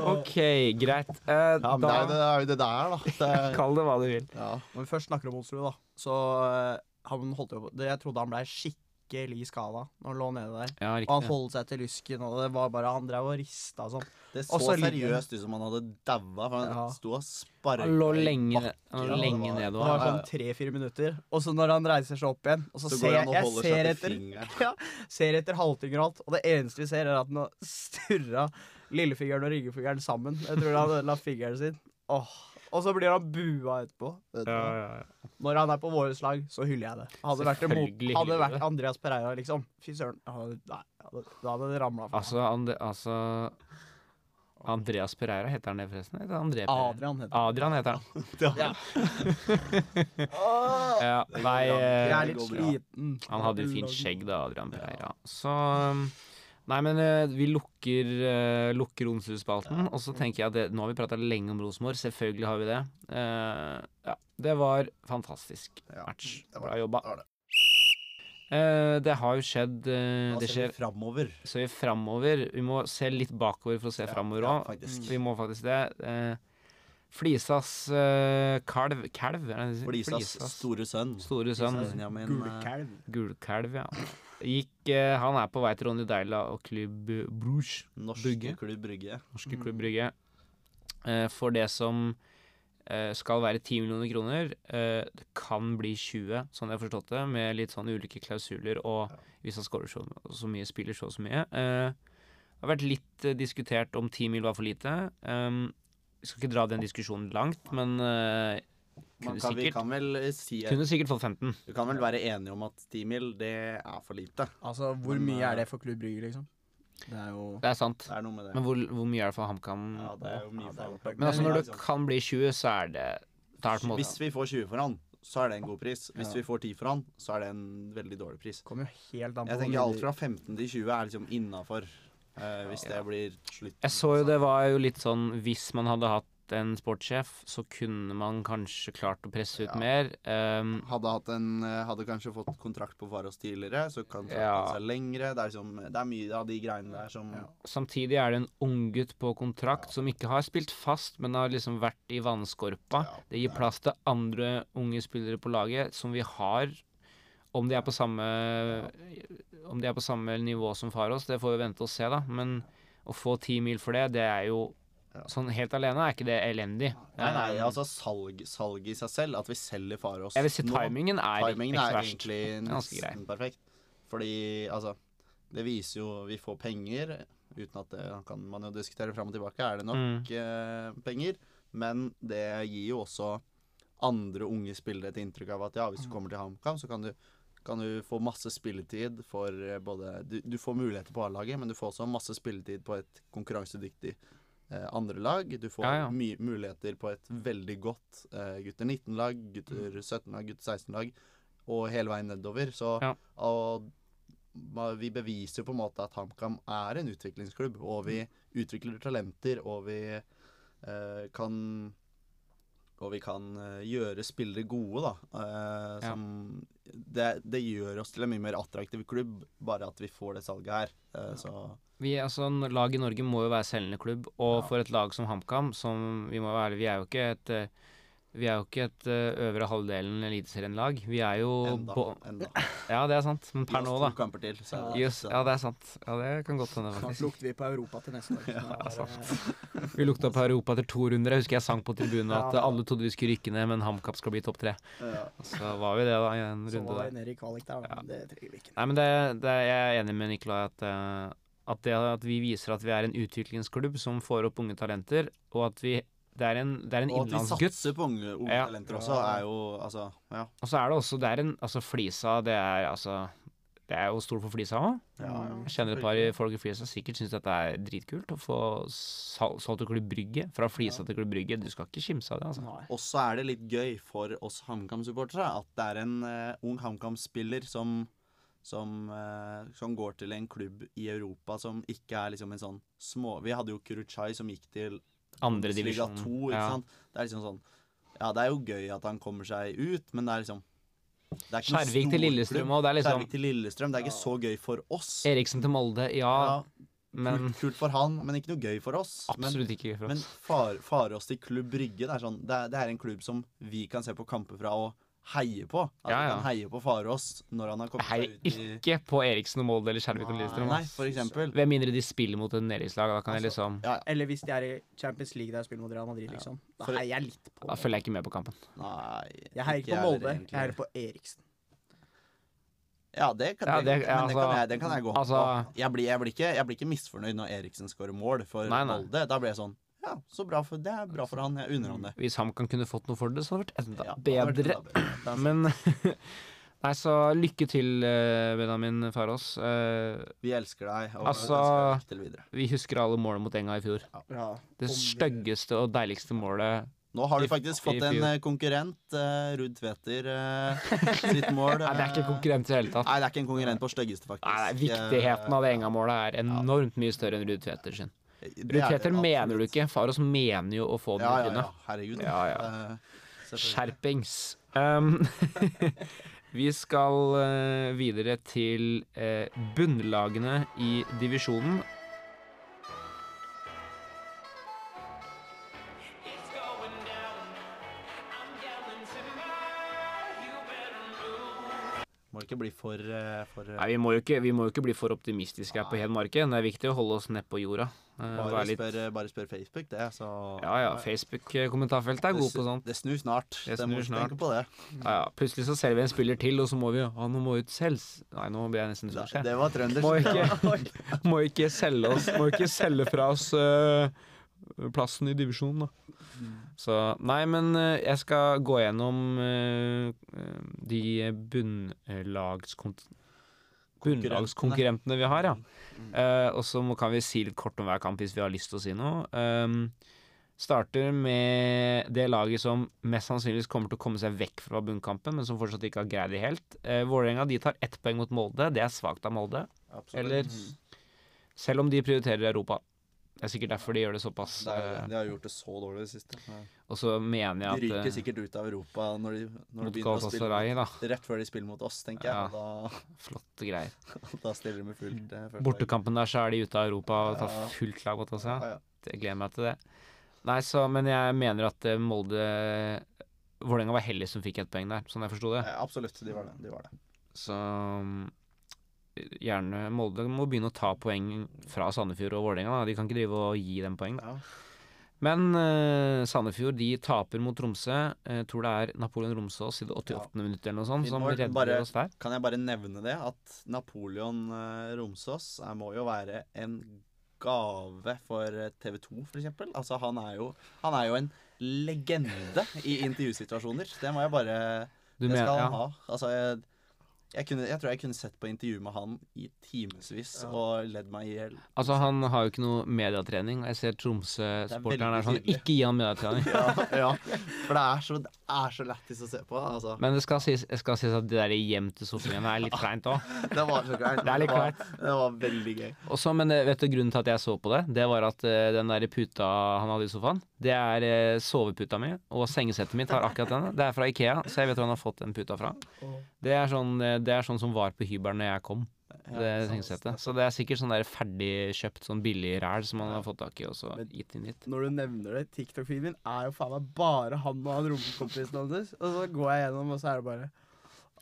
OK, greit. Eh, men det er, jo det, da det er jo det der, da. Det er, Kall det hva du vil. ja. Når vi først snakker om Onsrud, da, så uh, han holdt jo på Jeg trodde han blei skikkelig skada når han lå nede der. Ja, Og han holdt seg til lysken, og det var bare Han drev og rista sånn. Det Og så så seriøst ut som han hadde daua, for han Ja. sto og sparka lå lenge, han lå lenge lenge det var- ned Det var sånn tre-fire minutter. Og så når han reiser seg opp igjen, og så, Så ser jeg, jeg ser etter, ja, ser etter halting og alt, og det eneste vi ser, er at han har sturra lillefingeren og ringefingeren sammen. Jeg tror han ødela fingeren sin. Åh. Og så blir han bua etterpå. Vet du ja, ja, ja. Når han er på vårt lag, så hyller jeg det. Hadde vært, det mot, hadde vært. Andreas Pereira, liksom. Fy søren. Nei, da hadde det ramla. Altså, Ande, altså Andreas Pereira, heter han det forresten? André Adrian heter han. Adrian heter han. Ja. Ja, nei, Jeg eh, er litt sliten. han hadde jo fint skjegg da, Adrian Pereira. Så um, Nei, men eh, vi lukker, uh, lukker Onsdagsspalten, og så tenker jeg at det, nå har vi prata lenge om Rosenborg. Selvfølgelig har vi det. Eh, ja, det var fantastisk Ja, match. det var Bra jobba. Det var det. Uh, det har jo skjedd eh, Da ser skjer vi framover. Så vi framover Vi må se litt bakover for å se Ja, framover òg. Ja, vi må faktisk det. Uh, Flisas kalv Kalv? Sier? Flisas store sønn. store sønn. Gulkalv. Gulkalv, ja. Gikk, eh, han er på vei til Ronny Deila og Klubb Bruges. Norske Brygge. klubb Brygge. Norske Klubb Brygge. Eh, for det som eh, skal være 10 millioner kroner, eh, det kan bli 20, sånn jeg har forstått det, med litt sånn ulike klausuler, og hvis han scorer så, så mye, spiller så og så mye. Eh, det har vært litt eh, diskutert om 10 mil var for lite. Um, vi skal ikke dra den diskusjonen langt, men eh, Man kunne, sikkert, vi sikkert, kan vel eh, si kunne sikkert fått 15. Du kan vel være enig om at 10 mil, det er for lite. Altså, hvor Men, mye eh, er det for Klubb Brygge, liksom? Det er jo Det er sant. Det er noe med det. Men hvor, hvor mye er det for HamKam? Ja, det er jo mye Ja, for HamKam. Men altså, når det kan bli 20, så er det Hvis vi får 20 for han, så er det en god pris. Hvis Ja. vi får 10 for han, så er det en veldig dårlig pris. kommer jo helt an på Jeg tenker alt fra 15 til 20 er liksom innafor. hvis det blir slutt. Jeg så jo det var jo litt sånn Hvis man hadde hatt hatt en sportssjef, så kunne man kanskje klart å presse ut Ja. mer. Um, Hadde, en, eh, hadde kanskje fått kontrakt på Faros tidligere, så kan kontrakten Ja. seg lengre. Det er, liksom, det er mye av de greiene der som samtidig er det en unggutt på kontrakt som ikke har spilt fast, men har liksom vært i vannskorpa. Ja, Det gir plass til andre unge spillere på laget som vi har. Om de er på samme Om de er på samme nivå som Faros, det får vi vente og se, da. Men å få ti mil for det, det er jo Ja. Sånn helt alene er ikke det elendig. Nei, nei, altså salg, salg i seg selv, at vi selger Faros Jeg vil si timingen er Timingen ikke er egentlig nesten perfekt. Fordi, altså Det viser jo Vi får penger, uten at det kan man jo diskutere fram og tilbake. Er det nok Mm. eh, penger? Men det gir jo også andre unge spillere et inntrykk av at ja, hvis du kommer til HamKam, så kan du, kan du få masse spilletid for eh, både du, du får muligheter på A-laget, men du får også masse spilletid på et konkurransedyktig andre lag. Du får Ja, ja. mye muligheter på et veldig godt eh, gutter 19-lag, gutter 17-lag, gutter 16-lag, og hele veien nedover. Så Ja. og, vi beviser på en måte at HamKam er en utviklingsklubb, og vi utvikler talenter, og vi eh, kan og vi kan eh, gjøre spillere gode, da. Eh, Ja. det, det gjør oss til en mye mer attraktiv klubb, bare at vi får det salget her. Eh, så Vi, altså, lag i Norge må jo være selgende klubb, og for et lag som HamKam, som vi må være vi er jo ikke et eh, vi er jo ikke et eh, øvre halvdelen Eliteserien-lag. Vi er jo enda. enda. Ja, det er sant. Men per nå, da. til. Så, så- ja, det er sant. Ja, det kan godt hende, Snart faktisk. lukter vi på Europa til neste år. Ja, er sant. Vi lukta på Europa etter to runder. Jeg husker jeg sang på tribunen at Ja. alle trodde vi skulle rykke ned, men HamKam skal bli topp tre. Ja. Så var vi det, da, i en Så runde var der. vi nede i kvalik der. Men Det trenger vi ikke. Nei, men det, det, jeg er enig med Nikolai at, eh, at det at vi viser at vi er en utviklingsklubb som får opp unge talenter, og at vi Det er en, det er en Og at vi satser på unge, unge Ja. talenter også, er jo altså Ja. Og så er det også Det er en Altså, Flisa, det er altså Det er jo stort for Flisa òg. ja, ja. Jeg kjenner et par i folk i Flisa sikkert syns dette er dritkult. Å få solgt til Klubb Brygge. Fra Flisa til Klubb Brygge. Du skal ikke kimse av det, altså. Og så er det litt gøy for oss HamKam-supportere at det er en uh, ung HamKam-spiller som som, eh, som går til en klubb i Europa som ikke er liksom en sånn små Vi hadde jo Kuruchai som gikk til Bundesliga 2, ikke Ja. Det er liksom sånn Ja, det er jo gøy at han kommer seg ut, men det er liksom det er Skjervik til. Lillestrøm òg. Det er liksom Skjervik til Lillestrøm. Det er ikke så gøy for oss. Eriksen til Molde, ja. Ja, Men kult, kult for han, men ikke noe gøy for oss. Men, ikke gøy for men oss. far, fare oss til Klubb Brygge. Det er, sånn, det, er, det er en klubb som vi kan se på kamper fra og heie på. At Ja, ja. han heier på Farås når han har kommet seg ut i ikke på Eriksen og Molde eller Skjervik og Lillestrøm. Nei, ass. for eksempel. Ved mindre de spiller mot et nedrykkslag. Da kan jeg Altså, liksom Ja. Eller hvis de er i Champions League der jeg spiller mot Real Madrid, liksom. Da For- heier jeg litt på Da følger jeg ikke med på kampen. Nei Jeg heier ikke på Molde, egentlig. jeg heier på Eriksen. Ja, det kan, Ja, det, jeg, men det, altså- kan jeg, det kan jeg gå altså- på. Jeg blir, jeg, blir ikke, jeg blir ikke misfornøyd når Eriksen skårer mål for Nei, nei. Molde. Da blir jeg sånn Ja, så bra for, det er bra for han. Jeg unner han det. Hvis HamKam kunne fått noe for det, så hadde det vært enda Ja, bedre. vært enda bedre. Men Nei, så lykke til, eh, Benjamin Farås. Eh, Vi elsker deg. Og Altså- elsker deg videre. vi husker alle målene mot Enga i fjor. Ja. Det styggeste og deiligste målet Nå har du faktisk fått en eh, konkurrent, uh, Ruud Tveter, uh, sitt mål. Nei, det er ikke en konkurrent i det hele tatt. Nei, det er ikke en konkurrent på styggeste, faktisk. Nei, nei, Viktigheten av det Enga-målet er enormt mye større enn Ruud Tveter sin. Eh, er Tveter mener du ikke. Farås mener jo å få den Ja, ja, ja. Herregud. Ja, ja. Eh. Skjerpings. Um, vi skal uh, videre til uh, bunnlagene i divisjonen. Ikke bli for, eh, for eh, Nei, vi må, jo ikke, vi må jo ikke bli for optimistiske her på Hedmarken. Det er viktig å holde oss nedpå jorda. Eh, bare, litt, spør, bare spør Facebook, det. Så ja ja, Facebook-kommentarfeltet er gode god på sånt. Det snur snart. Det Det snur snart. på det. Ja, ja. Plutselig så selger vi en spiller til, og så må vi jo nå må ut selges. Nei, nå blir jeg nesten sur. Det, var trøndersk. Må ikke, må ikke selge oss Må ikke selge fra oss øh, plassen i divisjonen, da. Så Nei, men øh, jeg skal gå gjennom øh, øh, de. Bunnlagskonkurrentene vi har, ja. Eh, og så kan vi si litt kort om hver kamp hvis vi har lyst til å si noe. Um, starter med det laget som mest sannsynligvis kommer til å komme seg vekk fra bunnkampen, men som fortsatt ikke har greid det helt. Uh, Vålerenga de tar ett poeng mot Molde. Det er svakt av Molde. Absolutt. Eller Selv om de prioriterer Europa. Det er sikkert derfor de gjør det såpass. Det er, eh, de har gjort det så dårlig i det siste. Ja. Og så mener jeg at De ryker eh, sikkert ut av Europa når de, når de begynner å spille da. rett før de spiller mot oss, tenker jeg. Da, Flotte greier. da, stiller de med fullt eh. Bortekampen der så er de ute av Europa og tar fullt lag mot oss. Ja. Ja, ja. Jeg gleder meg til det. Nei, så, men jeg mener at eh, Molde Vålerenga var heldig som fikk ett poeng der, sånn jeg forsto det. Ja, absolutt, de var det. De var det. Så mm, gjerne Molde må begynne å ta poeng fra Sandefjord og Vålerenga. De kan ikke drive og gi dem poeng. Ja. Men uh, Sandefjord de taper mot Tromsø. Jeg tror det er Napoleon Romsås i det 88. minutt eller noe sånt som redder bare- oss der. Kan jeg bare nevne det, at Napoleon uh, Romsås er, må jo være en gave for TV 2, for eksempel. Altså, han er jo, han er jo en legende i intervjusituasjoner. Det må jeg bare Du Det mener- skal han ja. ha. Altså, jeg, jeg, kunne, jeg tror jeg kunne sett på intervju med han i timevis og ledd meg i hjel. Altså, han har jo ikke noe mediatrening. Jeg ser Tromsø-sporteren er veldig sånn tydelig. Ikke gi han mediatrening. Ja, ja. For det er så, det er så lættis å se på. Altså. Men det skal sies, skal sies at det der hjem til Sofien er litt kleint òg. Det var så kleint. Det er litt var, kleint. det var veldig gøy. Også, men eh, vet du grunnen til at jeg så på det? Det var at uh, den der puta han hadde i sofaen, det er uh, soveputa mi, og sengesettet mitt har akkurat den. Det er fra Ikea, så jeg vet hvor han har fått den puta fra. Det er sånn, eh, det er sånn som var på hybelen når jeg kom. Det sengesettet. Så det er sikkert sånn der ferdigkjøpt sånn billig ræl som han har fått tak i, og så gitt inn hit. Når du nevner det, TikTok-feeden min er jo faen meg bare han og han romkompisen hans. Og så går jeg gjennom, og så er det bare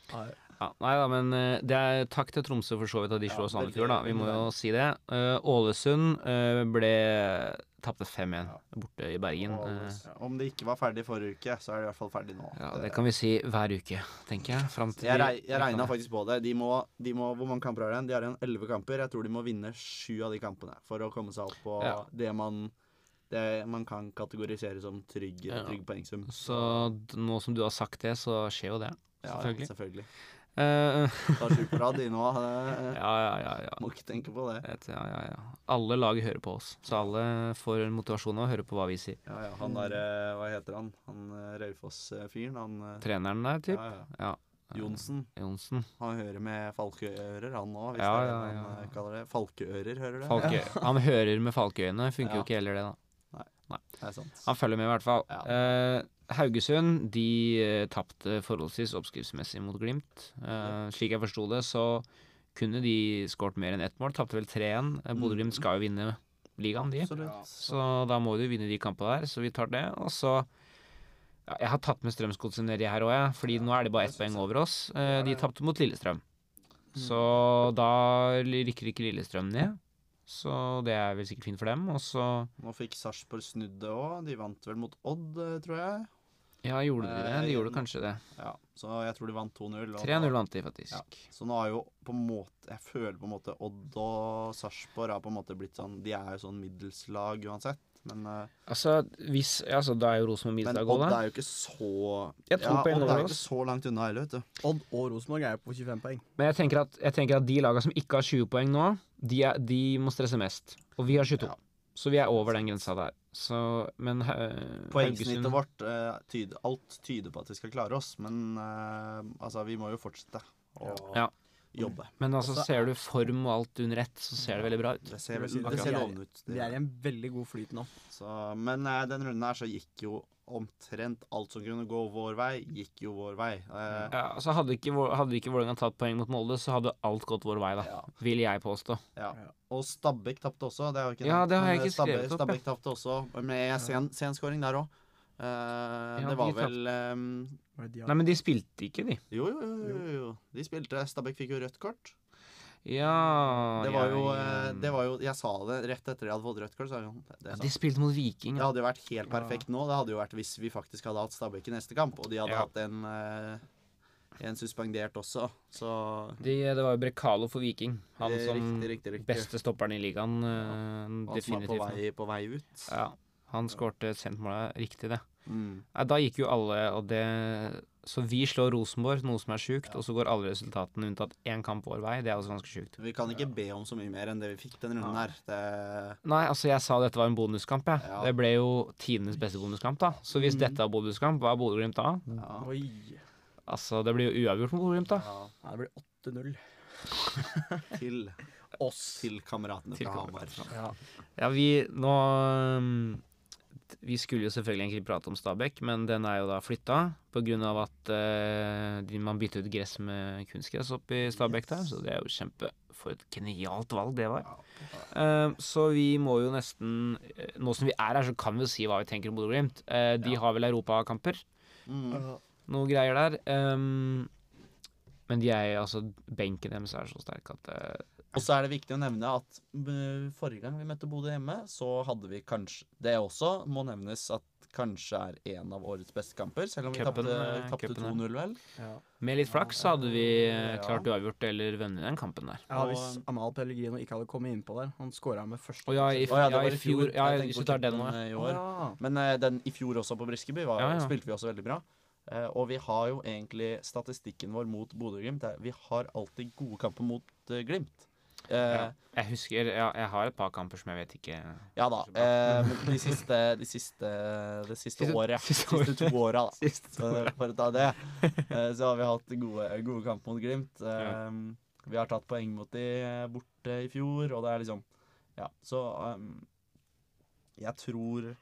Nei. Ja, nei da, men eh, det er takk til Tromsø for så vidt at de slo Ja, Sandefjord, da. Vi må jo si det. Uh, Ålesund uh, ble Tapte 5-1 borte i Bergen. Eh, Om det ikke var ferdig forrige uke, så er det i hvert fall ferdig nå. ja, det kan vi si hver uke, tenker jeg. Til Jeg, rei, jeg regna faktisk på det. De må, de må, hvor mange kamper har de? De har igjen elleve kamper. Jeg tror de må vinne sju av de kampene for å komme seg opp på Ja. det, man, det man kan kategorisere som trygg, Ja. trygg poengsum. Så nå som du har sagt det, så skjer jo det. Selvfølgelig. Ja, selvfølgelig. Eh, Ta sju på rad, nå. eh, ja, ja, ja. ja. Må ikke tenke på det. Et, ja, ja, ja. Alle lag hører på oss, så alle får motivasjon av å høre på hva vi sier. Ja, ja, han der, eh, hva heter han? Han Raufoss-fyren, han Treneren der, typ. ja, ja. Ja. Johnsen. Jonsen. Han hører med falkeører, han òg, hvis Ja, det er ja, det ja. han kaller det. Falkeører, hører du? Falke, han hører med falkeøyne. Funker jo ikke heller, det, da. Nei, Det er sant. Han følger med, i hvert fall. Ja. Eh, Haugesund de uh, tapte forholdsvis oppskriftsmessig mot Glimt. Uh, slik jeg forsto det, så kunne de skåret mer enn ett mål. Tapte vel 3-1. Eh, Bodø-Glimt skal jo vinne ligaen, de. Absolutt. Så da må de vinne de kampene der, så vi tar det. Og så ja, Jeg har tatt med Strømsgodset nedi her òg, jeg. Fordi nå er de bare ett poeng over oss. Uh, de tapte mot Lillestrøm. Så da rykker ikke Lillestrøm ned. Så det er vel sikkert fint for dem. Og så Nå fikk Sarpsborg snudd det òg. De vant vel mot Odd, eh, tror jeg. Ja, gjorde de det? Eh, De gjorde kanskje det. Ja, Så jeg tror de vant 2-0. 3-0 vant de, faktisk. Ja. Så nå er jo på en måte Jeg føler på en måte Odd og Sarpsborg har på en måte blitt sånn De er jo sånn middelslag uansett. Men, eh, Altså, hvis Altså, da er jo Rosenborg middelslag òg, Odd Men Odd er jo ikke så Jeg tror ja, på en Odd er jo ikke så langt unna heller, vet du. Odd og Rosenborg er jo på 25 poeng. Men jeg tenker, at, jeg tenker at de laga som ikke har 20 poeng nå, de, er, de må stresse mest. Og vi har 22. Ja. Så vi er over den grensa der. Så, men uh, Poengsnittet vårt eh, tyder, Alt tyder på at vi skal klare oss, men eh, altså, vi må jo fortsette Og... Ja. Jobbe. Men altså, Også ser du form og alt under ett, så ser det veldig bra ut. Det ser, Jeg vil vel- si det det. ser er- lovende ut. det Vi er i en veldig god flyt nå. Så, men eh, den runden her så gikk jo omtrent alt som kunne gå vår vei, gikk jo vår vei. Eh, Ja, altså Hadde ikke, hadde ikke Vålerenga tatt poeng mot Molde, så hadde alt gått vår vei, da. ja, Vil jeg påstå. ja. Og Stabæk tapte også. Det har jeg ikke Ja, det har jeg ikke skrevet Stabæk, opp, Stabæk tapte også, med sen, senskåring der òg. Ja, det var de vel har? Nei, men de spilte ikke, de. jo, jo, jo, jo, jo. De spilte. Stabæk fikk jo rødt kort. Ja Det var jo, jeg, eh, det var jo Jeg sa det rett etter jeg hadde fått rødt kort. Så jeg, det, ja, De spilte mot Viking. det hadde jo vært helt perfekt nå. Det hadde jo vært hvis vi faktisk hadde hatt Stabæk i neste kamp, og de hadde Ja. hatt en uh, en suspendert også. Så De, det var jo Brekalo for Viking. Han Eh, som riktig, riktig, riktig. beste stopperen i ligaen. eh, han som var definitivt. på vei, på vei ut. Ja, han skårte sentmålet. Riktig, det. Mm. Da gikk jo alle, og det Så vi slår Rosenborg, noe som er sjukt, og så går alle resultatene unntatt én kamp vår vei. Det er også ganske sjukt. Vi kan ikke be om så mye mer enn det vi fikk den runden her. Det, Nei, altså jeg sa dette var en bonuskamp, jeg. Ja. Det ble jo tidenes beste bonuskamp, da. Så hvis Mm. dette er bonuskamp, hva er Bodø-Glimt da? ja, Oi. Altså, det blir jo uavgjort med Bodø-Glimt, da. ja, Ja, det blir 8-0. til oss. til kameratene Til fra Hamar. Ja. Ja, vi nå Vi skulle jo selvfølgelig egentlig prate om Stabæk, men den er jo da flytta pga. at uh, man bytter ut gress med kunstgress oppi i Stabæk der. Så det er jo kjempe For et genialt valg det var. Uh, så vi må jo nesten eh, Nå som vi er her, så kan vi jo si hva vi tenker om Bodø-Glimt. Uh, de har vel europakamper, Mm. noe greier der. Um, men de er altså Benken deres er så sterk at Og så er det viktig å nevne at eh, forrige gang vi møtte Bodø hjemme, så hadde vi kanskje Det også må nevnes at kanskje er en av årets beste kamper, selv om vi tapte eh, tapte cupen, ja. 2-0, vel. Med litt flaks så hadde vi eh, Ja. klart uavgjort eller vunnet den kampen der. Ja, hvis Amal Pellegrino ikke hadde kommet innpå der Han skåra med første Å ja, i, ja, det var i fjor. Ja, hvis du tar den nå. eh, i år. Men eh, den i fjor også på Briskeby var, Ja, ja. spilte vi også veldig bra. Uh, og vi har jo egentlig statistikken vår mot Bodø-Glimt. Vi har alltid gode kamper mot uh, Glimt. Eh, Ja. Jeg husker ja, Jeg har et par kamper som jeg vet ikke Ja da. Eh, de siste, de siste, de siste Siste- året. siste Siste, to åra, da. Siste året. for å ta det, eh, så har vi hatt gode, gode kamper mot Glimt. Ja. Vi har tatt poeng mot de eh, borte i fjor, og det er liksom Ja, så um, Jeg tror eh,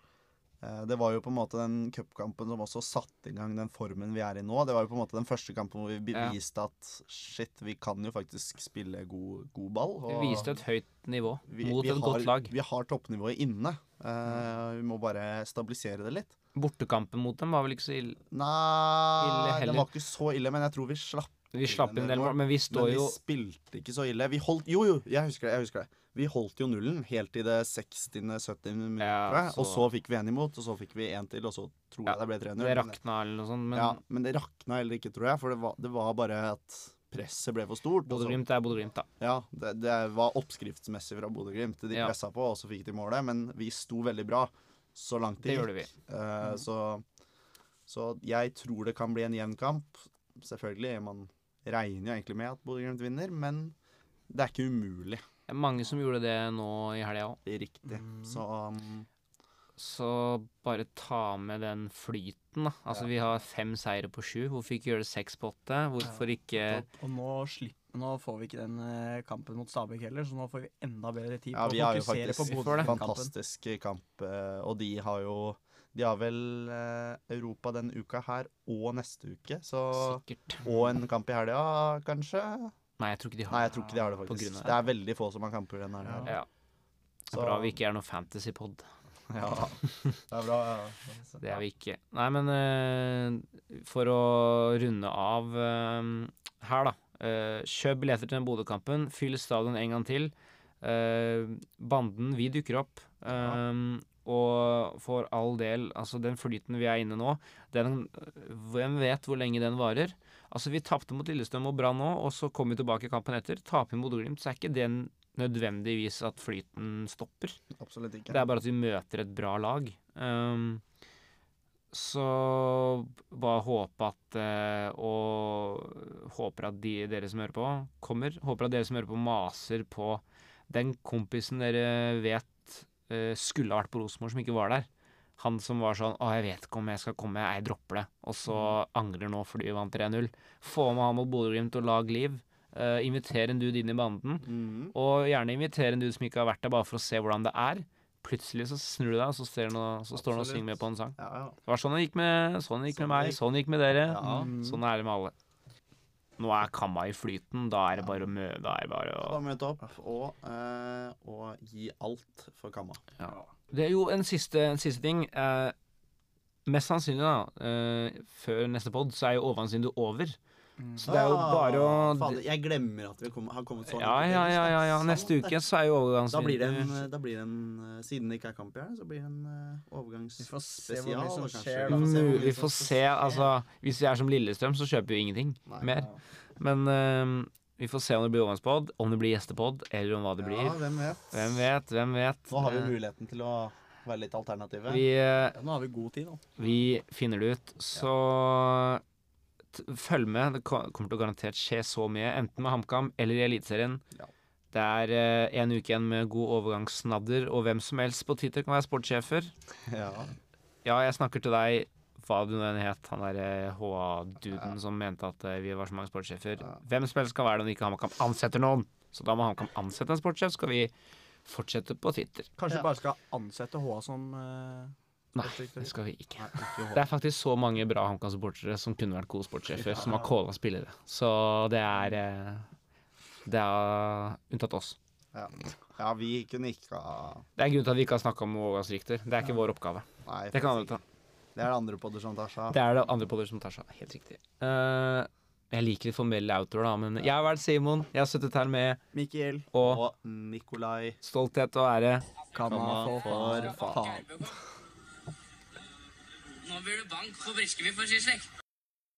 Det var jo på en måte den cupkampen som også satte i gang den formen vi er i nå. Det var jo på en måte den første kampen hvor vi Ja. at shit, vi kan jo faktisk spille god, god ball. Vi viste et høyt nivå vi, mot vi et har, godt lag. Vi har toppnivået inne. Eh, vi må bare stabilisere det litt. Bortekampen mot dem var vel ikke så ille. Nei, Ille heller. var ikke så ille, men jeg tror vi slapp Vi slapp inn en del mål, men vi står Men vi spilte ikke så ille. Vi holdt Jo, jo, jeg husker det. jeg husker det Vi holdt jo nullen helt til det 60.-70. minutt, Ja. Og så- fikk vi en imot, og så fikk vi en til, og så tror Ja, jeg det ble 3-0. Det rakna eller noe sånt, men ja, men det rakna heller ikke, tror jeg. For det var, det var bare at presset ble for stort. Bodø-Glimt er Bodø-Glimt, da. Ja, det, det var oppskriftsmessig fra Bodø-Glimt. De Ja. pressa på, og så fikk de målet. Men vi sto veldig bra så langt Det det gjorde vi. mm. så, så jeg tror det kan bli en jevn kamp. Selvfølgelig, man regner jo egentlig med at Bodø-Glimt vinner, men det er ikke umulig. Det er mange som gjorde det nå i helga òg. Riktig. Så um, Så bare ta med den flyten, da. Altså, vi har fem seire på sju. Hvorfor ikke gjøre det seks på åtte? Hvorfor ikke Og nå, slipper, nå får vi ikke den eh, kampen mot Stabæk heller, så nå får vi enda bedre tid ja, på vi har jo faktisk. Bodø-kampen. fantastisk kamp, eh, og de har jo De har vel eh, Europa denne uka her og neste uke, så Sikkert. Og en kamp i helga, kanskje? Nei, jeg tror ikke de har Nei, jeg tror ikke de har det, På faktisk. av Det er veldig få som har kamper denne helga. Ja. Det er bra vi ikke er noe fantasypod. Ja, det er bra. Ja. Det er vi ikke. Nei, men uh, for å runde av uh, her, da. Uh, kjøp billetter til den Bodø-kampen. Fyll stadion en gang til. Banden, vi dukker opp. Eh, og for all del, altså den flyten vi er inne nå, den, hvem vet hvor lenge den varer? Altså Vi tapte mot Lillestrøm og Brann nå, og så kom vi tilbake kampen etter. Taper mot Bodø-Glimt, så er ikke det nødvendigvis at flyten stopper. Absolutt ikke. Det er bare at vi møter et bra lag. Um, så bare håpe at uh, Og håper at de, dere som hører på, kommer. Håper at dere som hører på, maser på den kompisen dere vet skulle ha vært på Rosenborg, som ikke var der. Han som var sånn 'Å, jeg vet ikke om jeg skal komme, jeg dropper det', og så angrer nå fordi vi vant 3-0. Få med han mot Bodø-Glimt og lag liv. Uh, inviter en dude inn i banden. mm. Og gjerne inviter en dude som ikke har vært der, bare for å se hvordan det er. Plutselig så snur du deg, og så, ser noe, så står han og synger med på en sang. Ja, ja. Det var sånn det gikk med, sånn det gikk med Sånn meg, gikk. sånn det gikk med dere. Ja. Sånn er det med alle. Nå er kamma i flyten, da er det bare å mø... Da er det bare Da å møte opp og, eh, og gi alt for Kamma. Det er jo en siste, en siste ting. Eh, mest sannsynlig, da, eh, før neste pod, så er jo overgangsvinduet over. Så det er jo bare å Ah, Fader, jeg glemmer at vi kom, har kommet så Ja, langt. ja, ja, ja, ja. ja. Neste uke så er jo Da blir det en, da blir det en eh, Siden det ikke er kamp i så blir det en uh, Vi får se overgangsspesial. som skjer, Vi da. får se Vi får se. Altså, hvis vi er som Lillestrøm, så kjøper vi ingenting Nei. mer. Men uh, vi får se om det blir overgangspod, om det blir gjestepod, eller om hva det Ja, blir. hvem vet. Hvem vet, hvem vet. Nå har vi Eh, muligheten til å være litt alternative. vi, eh, Ja, nå har vi god tid, nå. vi finner det ut. Så følg med. Det kommer til å garantert skje så mye, enten med HamKam eller i Eliteserien. Ja. Det er eh, en uke igjen med god overgangssnadder, og hvem som helst på Twitter kan være sportssjefer. Ja. Ja, jeg snakker til deg, hva du nå enn het, han derre HA-duden som mente at eh, vi var så mange sportssjefer. Ja. Hvem som helst kan være det når ikke HamKam ansetter noen. Så da må HamKam ansette en sportssjef, skal vi fortsette på Twitter. Kanskje Ja. bare skal ansette HA som eh, Nei, det skal vi ikke. Det er faktisk så mange bra HamKam-supportere som kunne vært gode sportssjefer, som har calla spillere. Så det er eh, Det er unntatt oss. Ja. ja, vi kunne ikke ha Det er en grunn til at vi ikke har snakka om overgangsrykter. Det er ikke vår oppgave. Nei, Det kan alle ta. Det er det andre podder som tar seg av. Det er det andre podder som tar seg av. Helt riktig. Uh, jeg liker litt formelle outdoor, da, men jeg har vært Simon. Jeg har sittet her med Mikkel, og Og Nikolai stolthet og ære. Kamma for faen. Nå blir det bank på Briskeby for sin slekt.